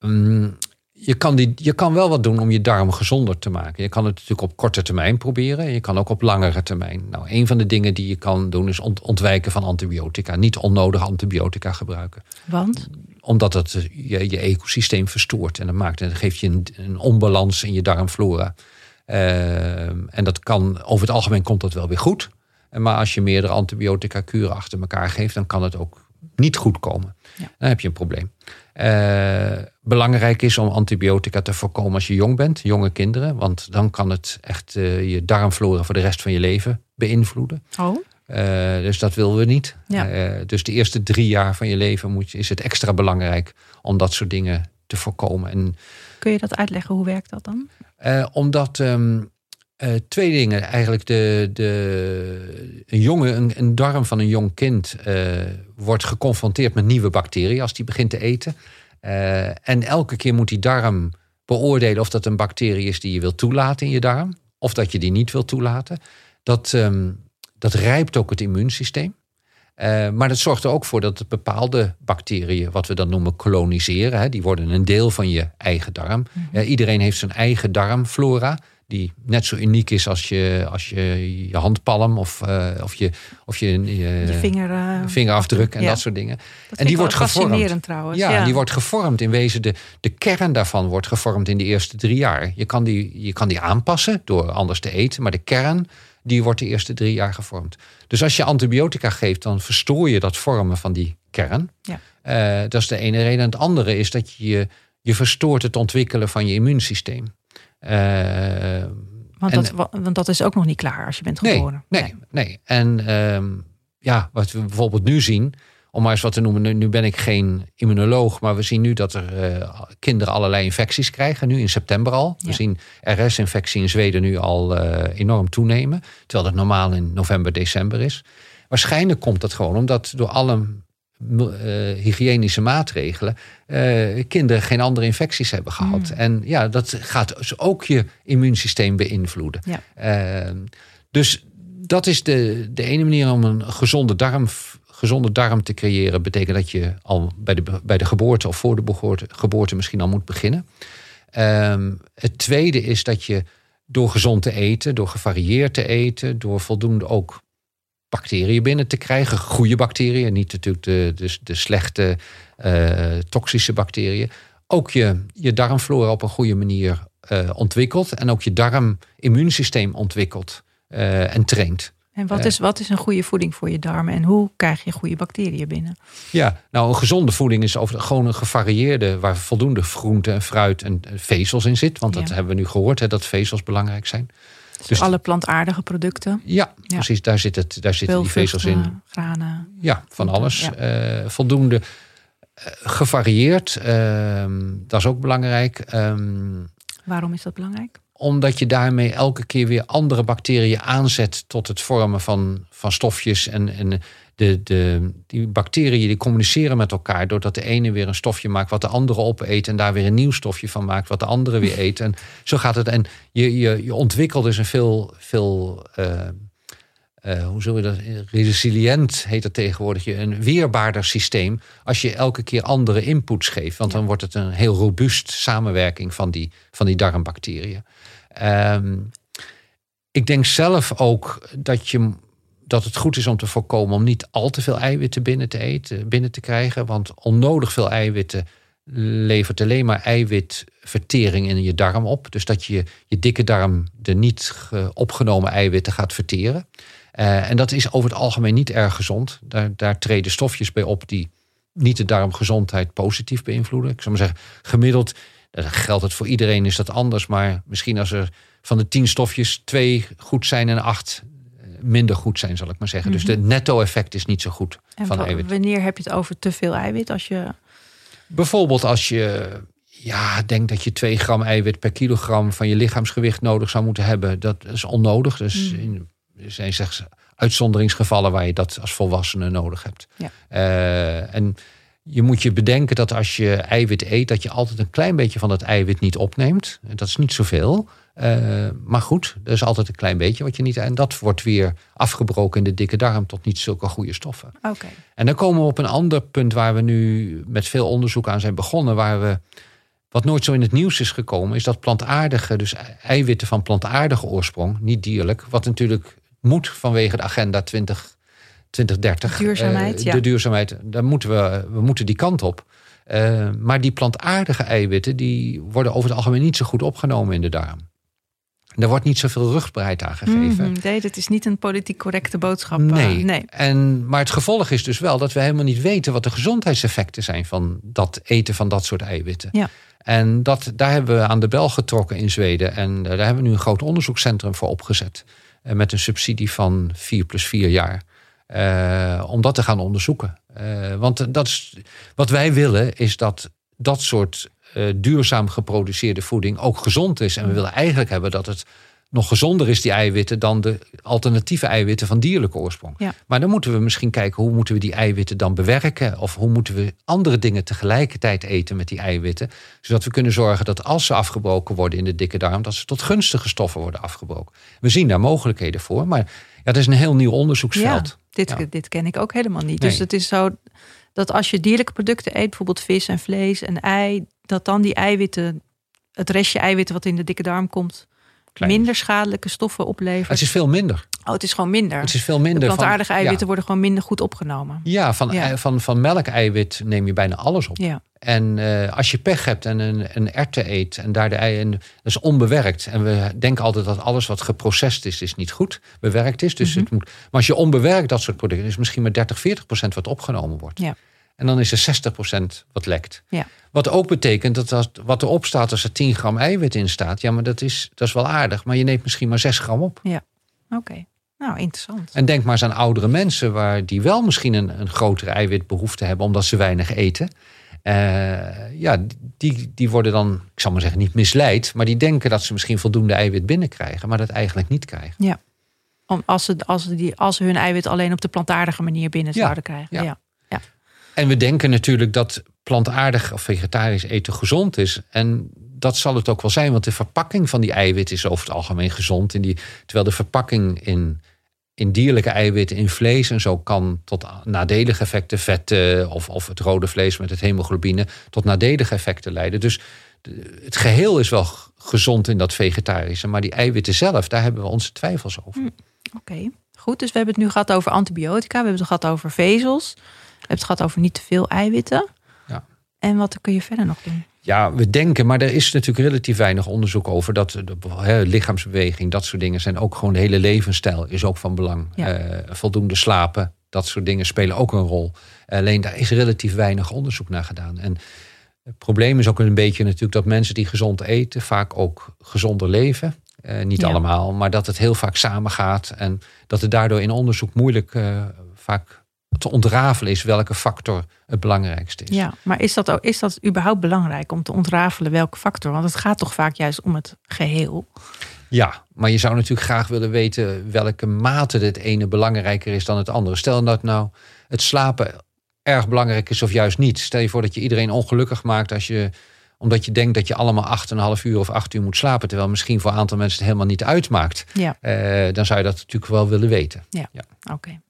Mm, je, kan die, je kan wel wat doen om je darm gezonder te maken. Je kan het natuurlijk op korte termijn proberen. Je kan ook op langere termijn. Nou, een van de dingen die je kan doen is ont- ontwijken van antibiotica. Niet onnodig antibiotica gebruiken Want? omdat het eh, je, je ecosysteem verstoort. En dat, maakt, en dat geeft je een, een onbalans in je darmflora. Ehm, en dat kan, over het algemeen komt dat wel weer goed. Maar als je meerdere antibiotica kuren achter elkaar geeft, dan kan het ook niet goed komen. Ja. Dan heb je een probleem. Eh, belangrijk is om antibiotica te voorkomen als je jong bent, jonge kinderen. Want dan kan het echt eh, je darmflora voor de rest van je leven beïnvloeden. Oh, Eh, dus dat willen we niet. Ja. Dus de eerste drie jaar van je leven moet, je- is het extra belangrijk om dat soort dingen te voorkomen. En kun je dat uitleggen? Hoe werkt dat dan? omdat ehm, eh, twee dingen. Eigenlijk de, de, een, een, een darm van een jong kind eh, wordt geconfronteerd met nieuwe bacteriën als die begint te eten. Eh, en elke keer moet die darm beoordelen of dat een bacterie is die je wilt toelaten in je darm. Of dat je die niet wilt toelaten. Dat, ehm, dat rijpt ook het immuunsysteem. Maar dat zorgt er ook voor dat bepaalde bacteriën, wat we dan noemen koloniseren, hè, die worden een deel van je eigen darm. Eh, iedereen heeft zijn eigen darmflora, die net zo uniek is als je, als je, je handpalm of, eh, of je, of je, vinger, eh, vingerafdruk en ja. dat soort dingen. Dat en die wordt gevormd. trouwens. Ja, die wordt gevormd in wezen. De, de kern daarvan wordt gevormd in de eerste drie jaar. Je kan, die, je kan die aanpassen door anders te eten, maar de kern die wordt de eerste drie jaar gevormd. Dus als je antibiotica geeft, dan verstoor je dat vormen van die kern. Ja. Eh, dat is de ene reden. En het andere is dat je, je verstoort het ontwikkelen van je immuunsysteem. Eh, want, en- dat, want dat is ook nog niet klaar als je bent geboren. nee, nee. En ehm, ja, wat we bijvoorbeeld nu zien, om maar eens wat te noemen, nu, nu ben ik geen immunoloog, maar we zien nu dat er eh, kinderen allerlei infecties krijgen, nu in september al. We zien RS-infectie in Zweden nu al eh, enorm toenemen, terwijl dat normaal in november, december is. Waarschijnlijk komt dat gewoon omdat door alle hygiënische maatregelen eh, kinderen geen andere infecties hebben gehad. Mm. En ja, dat gaat dus ook je immuunsysteem beïnvloeden. Ja. Ehm, dus dat is de, de ene manier om een gezonde darm, gezonde darm te creëren. Betekent dat je al bij de, bij de geboorte of voor de geboorte, geboorte misschien al moet beginnen. Ehm, het tweede is dat je door gezond te eten, door gevarieerd te eten, door voldoende ook bacteriën binnen te krijgen. Goede bacteriën, niet natuurlijk de, de, de slechte uh, toxische bacteriën. Ook je, je darmflora op een goede manier uh, ontwikkelt. En ook je darmimmuunsysteem ontwikkelt uh, en traint. En wat is, wat is een goede voeding voor je darmen en hoe krijg je goede bacteriën binnen? Ja, nou een gezonde voeding is over, gewoon een gevarieerde, waar voldoende groente en fruit en vezels in zit. Want dat hebben we nu gehoord, hè, dat vezels belangrijk zijn. Dus, dus alle plantaardige producten. Ja, precies. Daar, zit het, daar zitten die vezels in. Granen. Ja, van alles. Uh, voldoende uh, gevarieerd. Uh, dat is ook belangrijk. Um, Waarom is dat belangrijk? Omdat je daarmee elke keer weer andere bacteriën aanzet tot het vormen van, van stofjes. En, en de, de, die bacteriën die communiceren met elkaar doordat de ene weer een stofje maakt wat de andere opeet. En daar weer een nieuw stofje van maakt wat de andere weer eet. En zo gaat het. En je, je, je ontwikkelt dus een veel, veel uh, uh, hoe zullen we dat? Resilient heet dat tegenwoordig. Een weerbaarder systeem. Als je elke keer andere inputs geeft. Want dan wordt het een heel robuust samenwerking van die, van die darmbacteriën. Um, ik denk zelf ook dat, je, dat het goed is om te voorkomen om niet al te veel eiwitten binnen te eten, binnen te krijgen. Want onnodig veel eiwitten levert alleen maar eiwitvertering in je darm op. Dus dat je je dikke darm de niet opgenomen eiwitten gaat verteren. Uh, en dat is over het algemeen niet erg gezond. Daar, daar treden stofjes bij op die niet de darmgezondheid positief beïnvloeden. Ik zou maar zeggen, gemiddeld dat geldt het voor iedereen, is dat anders. Maar misschien als er van de tien stofjes twee goed zijn en acht eh, minder goed zijn, zal ik maar zeggen. Dus de mhm. netto-effect is niet zo goed en van eiwit. Wanneer heb je het over te veel eiwit? Als je... Bijvoorbeeld als je ja, denkt dat je 2 gram eiwit per kilogram van je lichaamsgewicht nodig zou moeten hebben. Dat is onnodig. Dus mm. in, er zijn slechts uitzonderingsgevallen waar je dat als volwassene nodig hebt. Ja. Uh, en je moet je bedenken dat als je eiwit eet, dat je altijd een klein beetje van dat eiwit niet opneemt. Dat is niet zoveel. Uh, maar goed, er is altijd een klein beetje wat je niet. En dat wordt weer afgebroken in de dikke darm tot niet zulke goede stoffen. Oké. En dan komen we op een ander punt waar we nu met veel onderzoek aan zijn begonnen. Waar we, wat nooit zo in het nieuws is gekomen, is dat plantaardige, dus eiwitten van plantaardige oorsprong, niet dierlijk, wat natuurlijk moet vanwege de agenda 20 2030. Duurzaamheid, uh, De duurzaamheid, daar moeten we, we moeten die kant op. Uh, maar die plantaardige eiwitten die worden over het algemeen niet zo goed opgenomen in de darm. Er wordt niet zoveel rugbaarheid aan gegeven. Mm, nee, dat is niet een politiek correcte boodschap. Nee. Uh, nee. En, maar het gevolg is dus wel dat we helemaal niet weten wat de gezondheidseffecten zijn van dat eten van dat soort eiwitten. Ja. En dat, daar hebben we aan de bel getrokken in Zweden. En daar hebben we nu een groot onderzoekscentrum voor opgezet. Met een subsidie van 4 plus 4 jaar. Uh, om dat te gaan onderzoeken. Uh, want dat is, wat wij willen is dat dat soort uh, duurzaam geproduceerde voeding ook gezond is. En we willen eigenlijk hebben dat het nog gezonder is, die eiwitten, dan de alternatieve eiwitten van dierlijke oorsprong. Ja. Maar dan moeten we misschien kijken hoe moeten we die eiwitten dan bewerken. Of hoe moeten we andere dingen tegelijkertijd eten met die eiwitten. Zodat we kunnen zorgen dat als ze afgebroken worden in de dikke darm, dat ze tot gunstige stoffen worden afgebroken. We zien daar mogelijkheden voor. Maar ja, het is een heel nieuw onderzoeksveld. Ja, dit, dit ken ik ook helemaal niet. Dus het is zo dat als je dierlijke producten eet, bijvoorbeeld vis en vlees en ei, dat dan die eiwitten, het restje eiwitten wat in de dikke darm komt, minder schadelijke stoffen oplevert. Het is veel minder. Oh, het is gewoon minder. Het is veel minder. De plantaardige eiwitten worden gewoon minder goed opgenomen. Ja, van, ja. van, van melkeiwit neem je bijna alles op. Ja. En uh, als je pech hebt en een, een erwten eet en daar de eieren, dat is onbewerkt. En we denken altijd dat alles wat geprocessed is, is niet goed bewerkt is. Dus mm -hmm. het moet, maar als je onbewerkt dat soort producten, is misschien maar 30, 40 procent wat opgenomen wordt. Ja. En dan is er 60 procent wat lekt. Ja. Wat ook betekent dat wat erop staat als er 10 gram eiwit in staat, ja, maar dat is, dat is wel aardig. Maar je neemt misschien maar 6 gram op. Ja, oké. Okay. Nou, interessant. En denk maar eens aan oudere mensen waar die wel misschien een, een grotere eiwitbehoefte hebben omdat ze weinig eten. Uh, ja, die, die worden dan, ik zal maar zeggen, niet misleid. Maar die denken dat ze misschien voldoende eiwit binnenkrijgen, maar dat eigenlijk niet krijgen. Ja. Om, als, ze, als, die, als ze hun eiwit alleen op de plantaardige manier binnen ja. zouden krijgen. Ja. ja. En we denken natuurlijk dat plantaardig of vegetarisch eten gezond is. En dat zal het ook wel zijn, want de verpakking van die eiwit is over het algemeen gezond. Die, terwijl de verpakking in in dierlijke eiwitten, in vlees en zo kan tot nadelige effecten, vetten of, of het rode vlees met het hemoglobine, tot nadelige effecten leiden. Dus het geheel is wel gezond in dat vegetarische, maar die eiwitten zelf, daar hebben we onze twijfels over. Hm. Oké, goed. Dus we hebben het nu gehad over antibiotica. We hebben het gehad over vezels. Hebben het gehad over niet te veel eiwitten. Ja. En wat kun je verder nog doen? Ja, we denken, maar er is natuurlijk relatief weinig onderzoek over dat de, lichaamsbeweging, dat soort dingen zijn ook gewoon de hele levensstijl is ook van belang. Ja. Eh, voldoende slapen, dat soort dingen spelen ook een rol. Alleen daar is relatief weinig onderzoek naar gedaan. En het probleem is ook een beetje natuurlijk dat mensen die gezond eten vaak ook gezonder leven. Eh, niet Ja. allemaal, maar dat het heel vaak samengaat en dat het daardoor in onderzoek moeilijk eh, vaak te ontrafelen is welke factor het belangrijkste is. Ja, maar is dat, ook, is dat überhaupt belangrijk om te ontrafelen welke factor? Want het gaat toch vaak juist om het geheel. Ja, maar je zou natuurlijk graag willen weten welke mate het ene belangrijker is dan het andere. Stel dat nou het slapen erg belangrijk is of juist niet. Stel je voor dat je iedereen ongelukkig maakt als je, omdat je denkt dat je allemaal 8,5 uur of 8 uur moet slapen. Terwijl misschien voor een aantal mensen het helemaal niet uitmaakt. Ja, Eh, dan zou je dat natuurlijk wel willen weten. oké.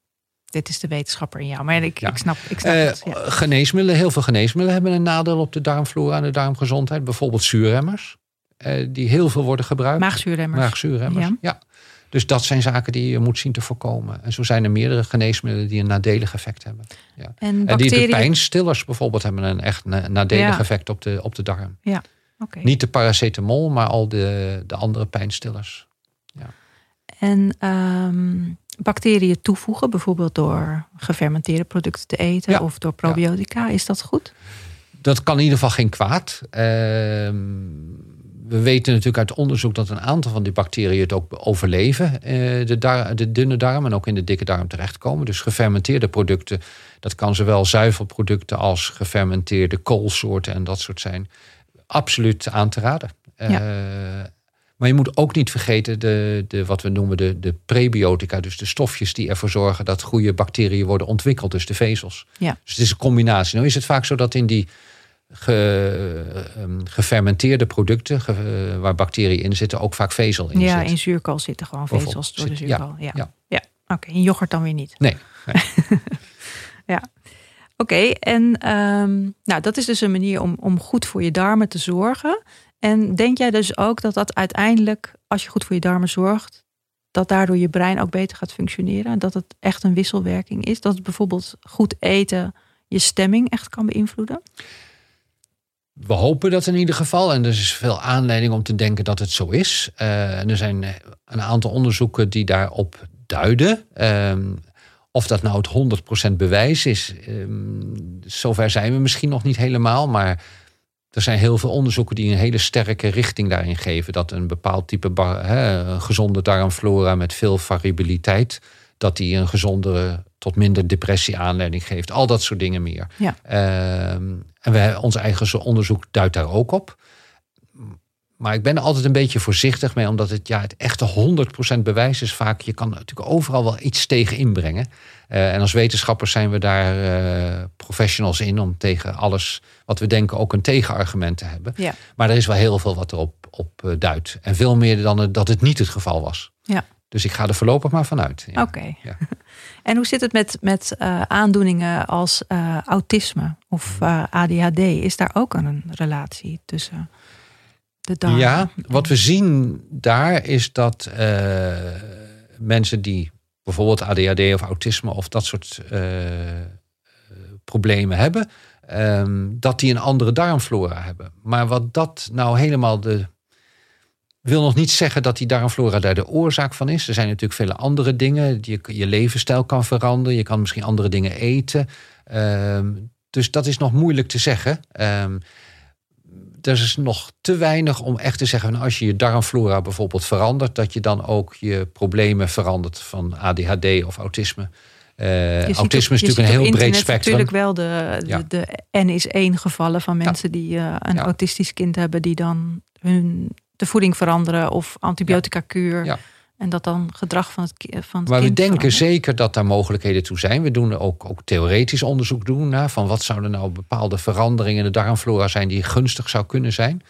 Dit is de wetenschapper in jou. Maar ik, Ja. ik snap, ik snap Eh, het. Ja. Geneesmiddelen, heel veel geneesmiddelen hebben een nadeel op de darmflora en de darmgezondheid. Bijvoorbeeld zuurremmers, eh, die heel veel worden gebruikt. Maagzuurremmers. Maagzuurremmers, Ja. ja. Dus dat zijn zaken die je moet zien te voorkomen. En zo zijn er meerdere geneesmiddelen die een nadelig effect hebben. En En die de pijnstillers bijvoorbeeld hebben een echt na- nadelig Ja. effect op de, op de darm. Oké. Niet de paracetamol, maar al de, de andere pijnstillers. En ehm, bacteriën toevoegen, bijvoorbeeld door gefermenteerde producten te eten Ja. of door probiotica. Is dat goed? Dat kan in ieder geval geen kwaad. Ehm, we weten natuurlijk uit onderzoek dat een aantal van die bacteriën het ook overleven. eh, de, de dunne darm en ook in de dikke darm terechtkomen. Dus gefermenteerde producten, dat kan zowel zuivelproducten als gefermenteerde koolsoorten en dat soort zijn. Absoluut aan te raden. Ja. Eh, maar je moet ook niet vergeten de, de, wat we noemen de, de prebiotica. Dus de stofjes die ervoor zorgen dat goede bacteriën worden ontwikkeld. Dus de vezels. Ja. Dus het is een combinatie. Nou is het vaak zo dat in die ge- ehm, gefermenteerde producten... ge- eh, waar bacteriën in zitten, ook vaak vezel in ja, zit. in zuurkool zitten gewoon vezels door de ja, zuurkool. Ja, ja. ja. Oké, in yoghurt dan weer niet. Nee, Oké, en ehm, nou, dat is dus een manier om, om goed voor je darmen te zorgen. En denk jij dus ook dat dat uiteindelijk, als je goed voor je darmen zorgt, dat daardoor je brein ook beter gaat functioneren? En dat het echt een wisselwerking is? Dat bijvoorbeeld goed eten je stemming echt kan beïnvloeden? We hopen dat in ieder geval. En er is veel aanleiding om te denken dat het zo is. Eh, en er zijn een aantal onderzoeken die daarop duiden. Ehm, of dat nou het 100% bewijs is, ehm, zover zijn we misschien nog niet helemaal. Maar er zijn heel veel onderzoeken die een hele sterke richting daarin geven. Dat een bepaald type gezonde darmflora met veel variabiliteit... dat die een gezondere tot minder depressie aanleiding geeft. Al dat soort dingen meer. Ja. Ehm, en wij, ons eigen onderzoek duidt daar ook op. Maar ik ben er altijd een beetje voorzichtig mee, omdat het ja, het echte 100% bewijs is vaak. Je kan natuurlijk overal wel iets tegen inbrengen. Eh, en als wetenschappers zijn we daar eh, professionals in om tegen alles wat we denken ook een tegenargument te hebben. Ja. Maar er is wel heel veel wat erop op eh, duidt. En veel meer dan dat het niet het geval was. Ja. Dus ik ga er voorlopig maar vanuit. Ja. Oké. Ja. En hoe zit het met, met aandoeningen als autisme of ADHD? Is daar ook een relatie tussen Ja, wat we zien daar is dat eh, mensen die bijvoorbeeld ADHD of autisme of dat soort eh, problemen hebben, ehm, dat die een andere darmflora hebben. Maar wat dat nou helemaal de. wil nog niet zeggen dat die darmflora daar de oorzaak van is. Er zijn natuurlijk vele andere dingen. Je, je levensstijl kan veranderen. Je kan misschien andere dingen eten. Ehm, dus dat is nog moeilijk te zeggen. Ehm, er is nog te weinig om echt te zeggen, nou, als je je darmflora bijvoorbeeld verandert, dat je dan ook je problemen verandert van ADHD of autisme. Eh, autisme op- is natuurlijk een heel breed spectrum. natuurlijk wel de, de, Ja. de N is één gevallen van mensen die eh, een Ja. autistisch kind hebben, die dan hun de voeding veranderen of antibiotica kuur. En dat dan gedrag van het, ki- van het Maar we kind denken verandert. zeker dat daar mogelijkheden toe zijn. We doen ook, ook theoretisch onderzoek doen naar van wat zouden nou bepaalde veranderingen in de darmflora zijn die gunstig zou kunnen zijn.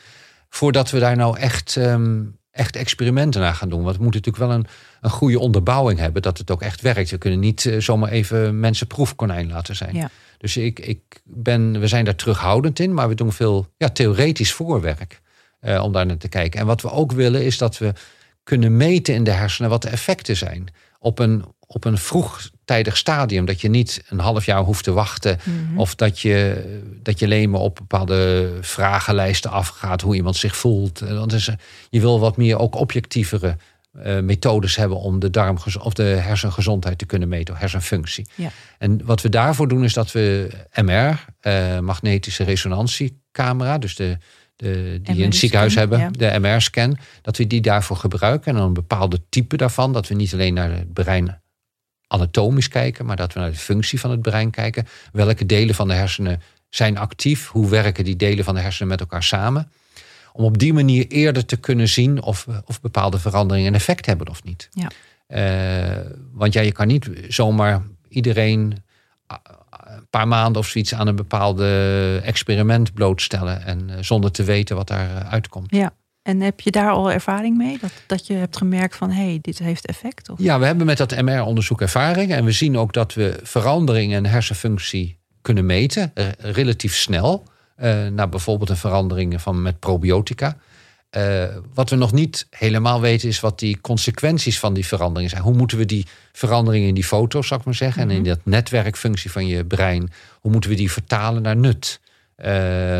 Voordat we daar nou echt, ehm, echt experimenten naar gaan doen. Want we moeten natuurlijk wel een, een goede onderbouwing hebben dat het ook echt werkt. We kunnen niet eh, zomaar even mensen proefkonijn laten zijn. Ja. Dus ik, ik ben, we zijn daar terughoudend in, maar we doen veel ja, theoretisch voorwerk eh, om daar naar te kijken. En wat we ook willen is dat we kunnen meten in de hersenen wat de effecten zijn. op een, op een vroegtijdig stadium. Dat je niet een half jaar hoeft te wachten. Mhm. Of dat je, dat je alleen maar op bepaalde vragenlijsten afgaat. Hoe iemand zich voelt. Eh, Want is, je wil wat meer ook objectievere eh, methodes hebben om de darm of de hersengezondheid te kunnen meten, hersenfunctie. Ja. En wat we daarvoor doen is dat we MR, eh, magnetische resonantiecamera, dus de, de, die in het ziekenhuis hebben, ja. de MR-scan, dat we die daarvoor gebruiken. En dan een bepaalde type daarvan, dat we niet alleen naar het brein anatomisch kijken, maar dat we naar de functie van het brein kijken. Welke delen van de hersenen zijn actief? Hoe werken die delen van de hersenen met elkaar samen? Om op die manier eerder te kunnen zien of, of bepaalde veranderingen een effect hebben of niet. Ja. Eh, want ja, je kan niet zomaar iedereen een paar maanden of zoiets aan een bepaalde experiment blootstellen. En eh, zonder te weten wat daar uitkomt. Ja. En heb je daar al ervaring mee? Dat, dat je hebt gemerkt van, hé, hey, dit heeft effect? Of? Ja, we hebben met dat MR-onderzoek ervaring. En we zien ook dat we veranderingen in hersenfunctie kunnen meten. eh, relatief snel. eh, naar bijvoorbeeld een verandering van, met probiotica. Eh, wat we nog niet helemaal weten is wat die consequenties van die veranderingen zijn. Hoe moeten we die veranderingen in die foto's, zou ik maar zeggen, en in dat netwerkfunctie van je brein, hoe moeten we die vertalen naar nut? Eh,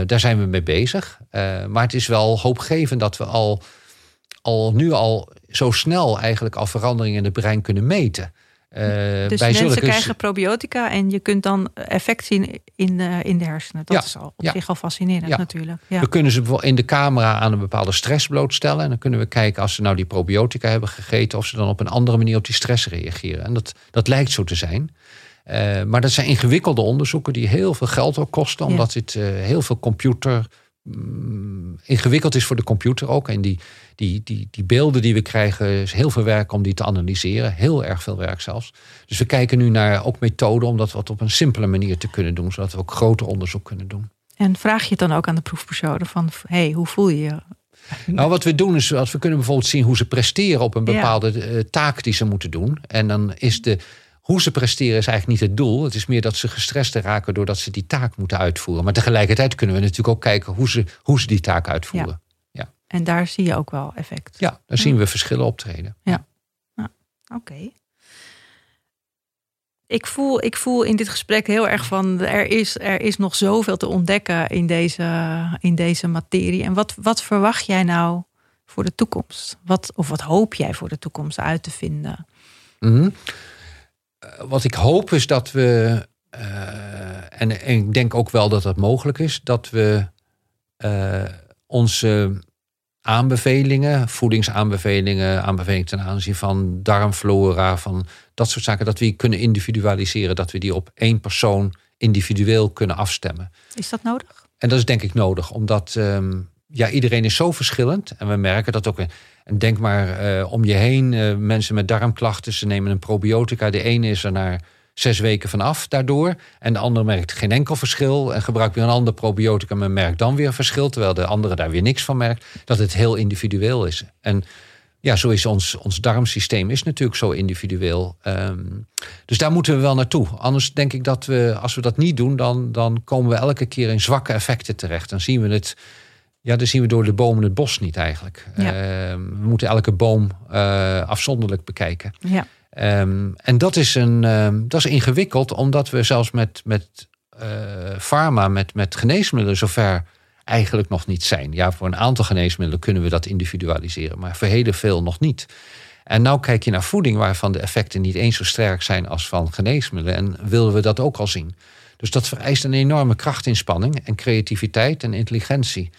daar zijn we mee bezig. Eh, maar het is wel hoopgevend dat we al, al nu al zo snel eigenlijk al veranderingen in het brein kunnen meten. Eh, Dus bij mensen zulke- krijgen probiotica en je kunt dan effect zien in de, in de hersenen. Dat Ja, is al op ja. zich al fascinerend Ja. natuurlijk. Ja. We kunnen ze bijvoorbeeld in de camera aan een bepaalde stress blootstellen. En dan kunnen we kijken als ze nou die probiotica hebben gegeten, of ze dan op een andere manier op die stress reageren. En dat, dat lijkt zo te zijn. Eh, maar dat zijn ingewikkelde onderzoeken die heel veel geld ook kosten, omdat dit eh, heel veel computer mm, ingewikkeld is voor de computer ook. En die, die, die, die beelden die we krijgen, is heel veel werk om die te analyseren. Heel erg veel werk zelfs. Dus we kijken nu naar ook methoden om dat wat op een simpele manier te kunnen doen, zodat we ook groter onderzoek kunnen doen. En vraag je het dan ook aan de proefpersonen van, hé, hey, hoe voel je je? Nou, wat we doen is, als we kunnen bijvoorbeeld zien hoe ze presteren op een bepaalde eh, taak die ze moeten doen. En dan is de, hoe ze presteren is eigenlijk niet het doel. Het is meer dat ze gestrest raken doordat ze die taak moeten uitvoeren. Maar tegelijkertijd kunnen we natuurlijk ook kijken hoe ze, hoe ze die taak uitvoeren. En daar zie je ook wel effect. Ja, dan zien we verschillen optreden. Oké. Ik voel, ik voel in dit gesprek heel erg van er is, er is nog zoveel te ontdekken in deze, in deze materie. En wat, wat verwacht jij nou voor de toekomst? Wat, of wat hoop jij voor de toekomst uit te vinden? Eh, Wat ik hoop is dat we, eh, en, en ik denk ook wel dat dat mogelijk is, dat we eh, onze aanbevelingen, voedingsaanbevelingen, aanbevelingen ten aanzien van darmflora, van dat soort zaken, dat we die kunnen individualiseren, dat we die op één persoon individueel kunnen afstemmen. Is dat nodig? En dat is denk ik nodig, omdat ehm, ja, iedereen is zo verschillend. En we merken dat ook. En denk maar eh, om je heen, eh, mensen met darmklachten, ze nemen een probiotica. De ene is er na zes weken vanaf daardoor. En de andere merkt geen enkel verschil. En gebruikt weer een ander probiotica, maar merkt dan weer verschil. Terwijl de andere daar weer niks van merkt. Dat het heel individueel is. En ja, zo is ons, ons darmsysteem is natuurlijk zo individueel. Ehm, dus daar moeten we wel naartoe. Anders denk ik dat we, als we dat niet doen, dan, dan komen we elke keer in zwakke effecten terecht. Dan zien we het, ja, dan zien we door de bomen het bos niet eigenlijk. Ja. Ehm, we moeten elke boom eh, afzonderlijk bekijken. Ja. Ehm, en dat is, een, ehm, dat is ingewikkeld, omdat we zelfs met, met eh, pharma, met, met geneesmiddelen, zover eigenlijk nog niet zijn. Ja, voor een aantal geneesmiddelen kunnen we dat individualiseren, maar voor heel veel nog niet. En nou kijk je naar voeding, waarvan de effecten niet eens zo sterk zijn als van geneesmiddelen. En willen we dat ook al zien. Dus dat vereist een enorme krachtinspanning en creativiteit en intelligentie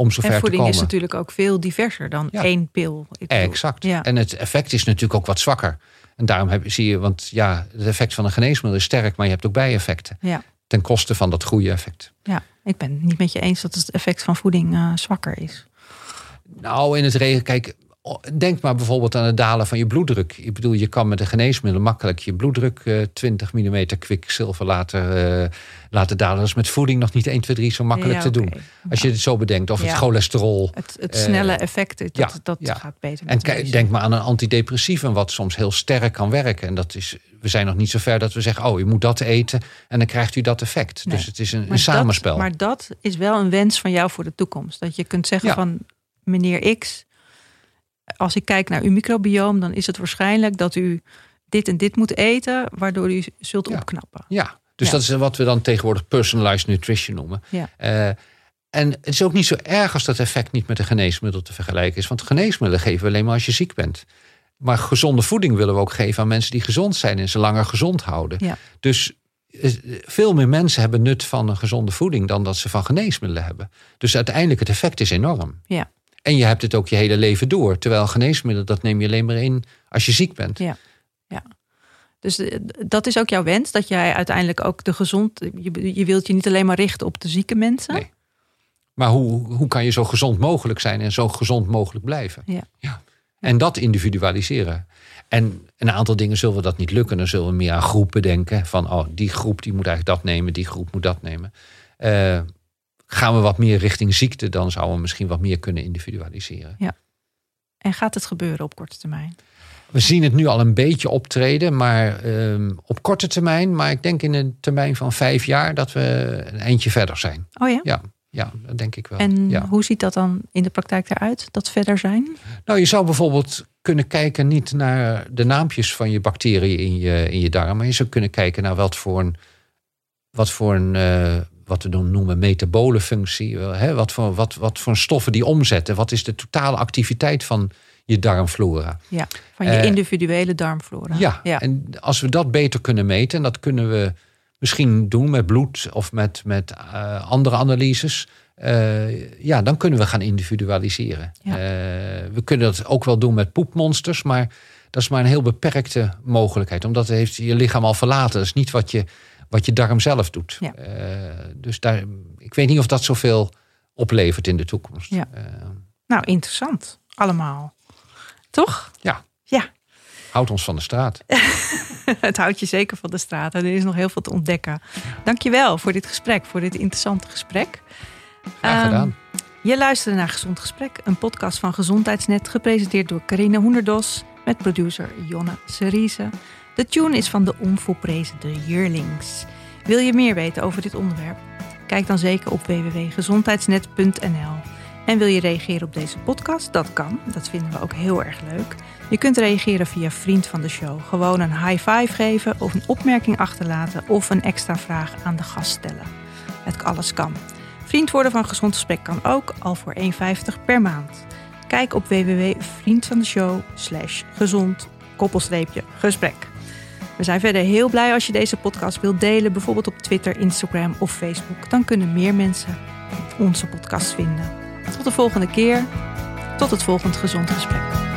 om zover En voeding is natuurlijk ook veel diverser dan Ja. één pil. Ik Exact. Ja. En het effect is natuurlijk ook wat zwakker. En daarom heb, zie je, want ja, het effect van een geneesmiddel is sterk, maar je hebt ook bijeffecten. Ja. Ten koste van dat goede effect. ja, ik ben het niet met je eens dat het effect van voeding eh, zwakker is. Nou, in het regen, kijk, denk maar bijvoorbeeld aan het dalen van je bloeddruk. Ik bedoel, je kan met een geneesmiddel makkelijk je bloeddruk eh 20 mm kwikzilver laten, eh, laten dalen. Dat is met voeding nog niet 1, 2, 3 zo makkelijk Ja, te doen. Als je het zo bedenkt. Of Ja. het cholesterol. Het, het Eh, snelle effect, dat, ja, dat gaat beter. En deze. denk maar aan een antidepressivum, wat soms heel sterk kan werken. En dat is, we zijn nog niet zo ver dat we zeggen: Oh, u moet dat eten. En dan krijgt u dat effect. Nee. Dus het is een, samenspel. Dat, maar dat is wel een wens van jou voor de toekomst. Dat je kunt zeggen van meneer X, als ik kijk naar uw microbioom, dan is het waarschijnlijk dat u dit en dit moet eten, waardoor u zult Ja. opknappen. Ja, dus Ja. dat is wat we dan tegenwoordig personalized nutrition noemen. Ja. Eh, en het is ook niet zo erg als dat effect niet met een geneesmiddel te vergelijken is. Want geneesmiddelen geven we alleen maar als je ziek bent. Maar gezonde voeding willen we ook geven aan mensen die gezond zijn en ze langer gezond houden. Ja. Dus eh, veel meer mensen hebben nut van een gezonde voeding dan dat ze van geneesmiddelen hebben. Dus uiteindelijk het effect is enorm. Ja. En je hebt het ook je hele leven door. Terwijl geneesmiddelen, dat neem je alleen maar in als je ziek bent. Ja. Dus eh, dat is ook jouw wens, dat jij uiteindelijk ook de gezond. Je, je wilt je niet alleen maar richten op de zieke mensen. Nee. Maar hoe, hoe kan je zo gezond mogelijk zijn en zo gezond mogelijk blijven? Ja. En dat individualiseren. En een aantal dingen zullen we dat niet lukken. Dan zullen we meer aan groepen denken. Van oh, die groep die moet eigenlijk dat nemen, die groep moet dat nemen. Eh, gaan we wat meer richting ziekte, dan zouden we misschien wat meer kunnen individualiseren. En gaat het gebeuren op korte termijn? We zien het nu al een beetje optreden, maar ehm, op korte termijn, maar ik denk in een termijn van vijf jaar dat we een eindje verder zijn. Oh ja? Ja, ja dat denk ik wel. En ja. hoe ziet dat dan in de praktijk eruit? Dat verder zijn? Nou, je zou bijvoorbeeld kunnen kijken niet naar de naampjes van je bacteriën in je, in je darm, maar je zou kunnen kijken naar wat voor een, wat voor een eh, wat we dan noemen metabole functie, hè, wat, voor, wat, wat voor stoffen die omzetten, wat is de totale activiteit van je darmflora. Ja, van je Eh, individuele darmflora. Ja, ja. en als we dat beter kunnen meten, en dat kunnen we misschien doen met bloed of met, met eh, andere analyses, eh, ja, dan kunnen we gaan individualiseren. Ja. We kunnen dat ook wel doen met poepmonsters, maar dat is maar een heel beperkte mogelijkheid, omdat het heeft je lichaam al verlaten. Dat is niet wat je, wat je darm zelf doet. Ja. Eh, dus daar, ik weet niet of dat zoveel oplevert in de toekomst. Ja. Eh, Nou, interessant. Allemaal. Toch? ja. Ja. Houd ons van de straat. Het houdt je zeker van de straat. En er is nog heel veel te ontdekken. Dankjewel voor dit gesprek, voor dit interessante gesprek. Graag Ehm, gedaan. Je luisterde naar Gezond Gesprek, een podcast van Gezondheidsnet, gepresenteerd door Carine Hoenderdos met producer Jonne Seriese. De tune is van de onvolprezen De Yearlings. Wil je meer weten over dit onderwerp? Kijk dan zeker op www.gezondheidsnet.nl. En wil je reageren op deze podcast? Dat kan, dat vinden we ook heel erg leuk. Je kunt reageren via Vriend van de Show. Gewoon een high five geven of een opmerking achterlaten of een extra vraag aan de gast stellen. Het alles kan. Vriend worden van Gezond Gesprek kan ook, al voor 1,50 per maand. Kijk op www.vriendvandeshow slash gezond koppelstreepje gesprek. We zijn verder heel blij als je deze podcast wilt delen, bijvoorbeeld op Twitter, Instagram of Facebook. Dan kunnen meer mensen onze podcast vinden. Tot de volgende keer. Tot het volgende gezond gesprek.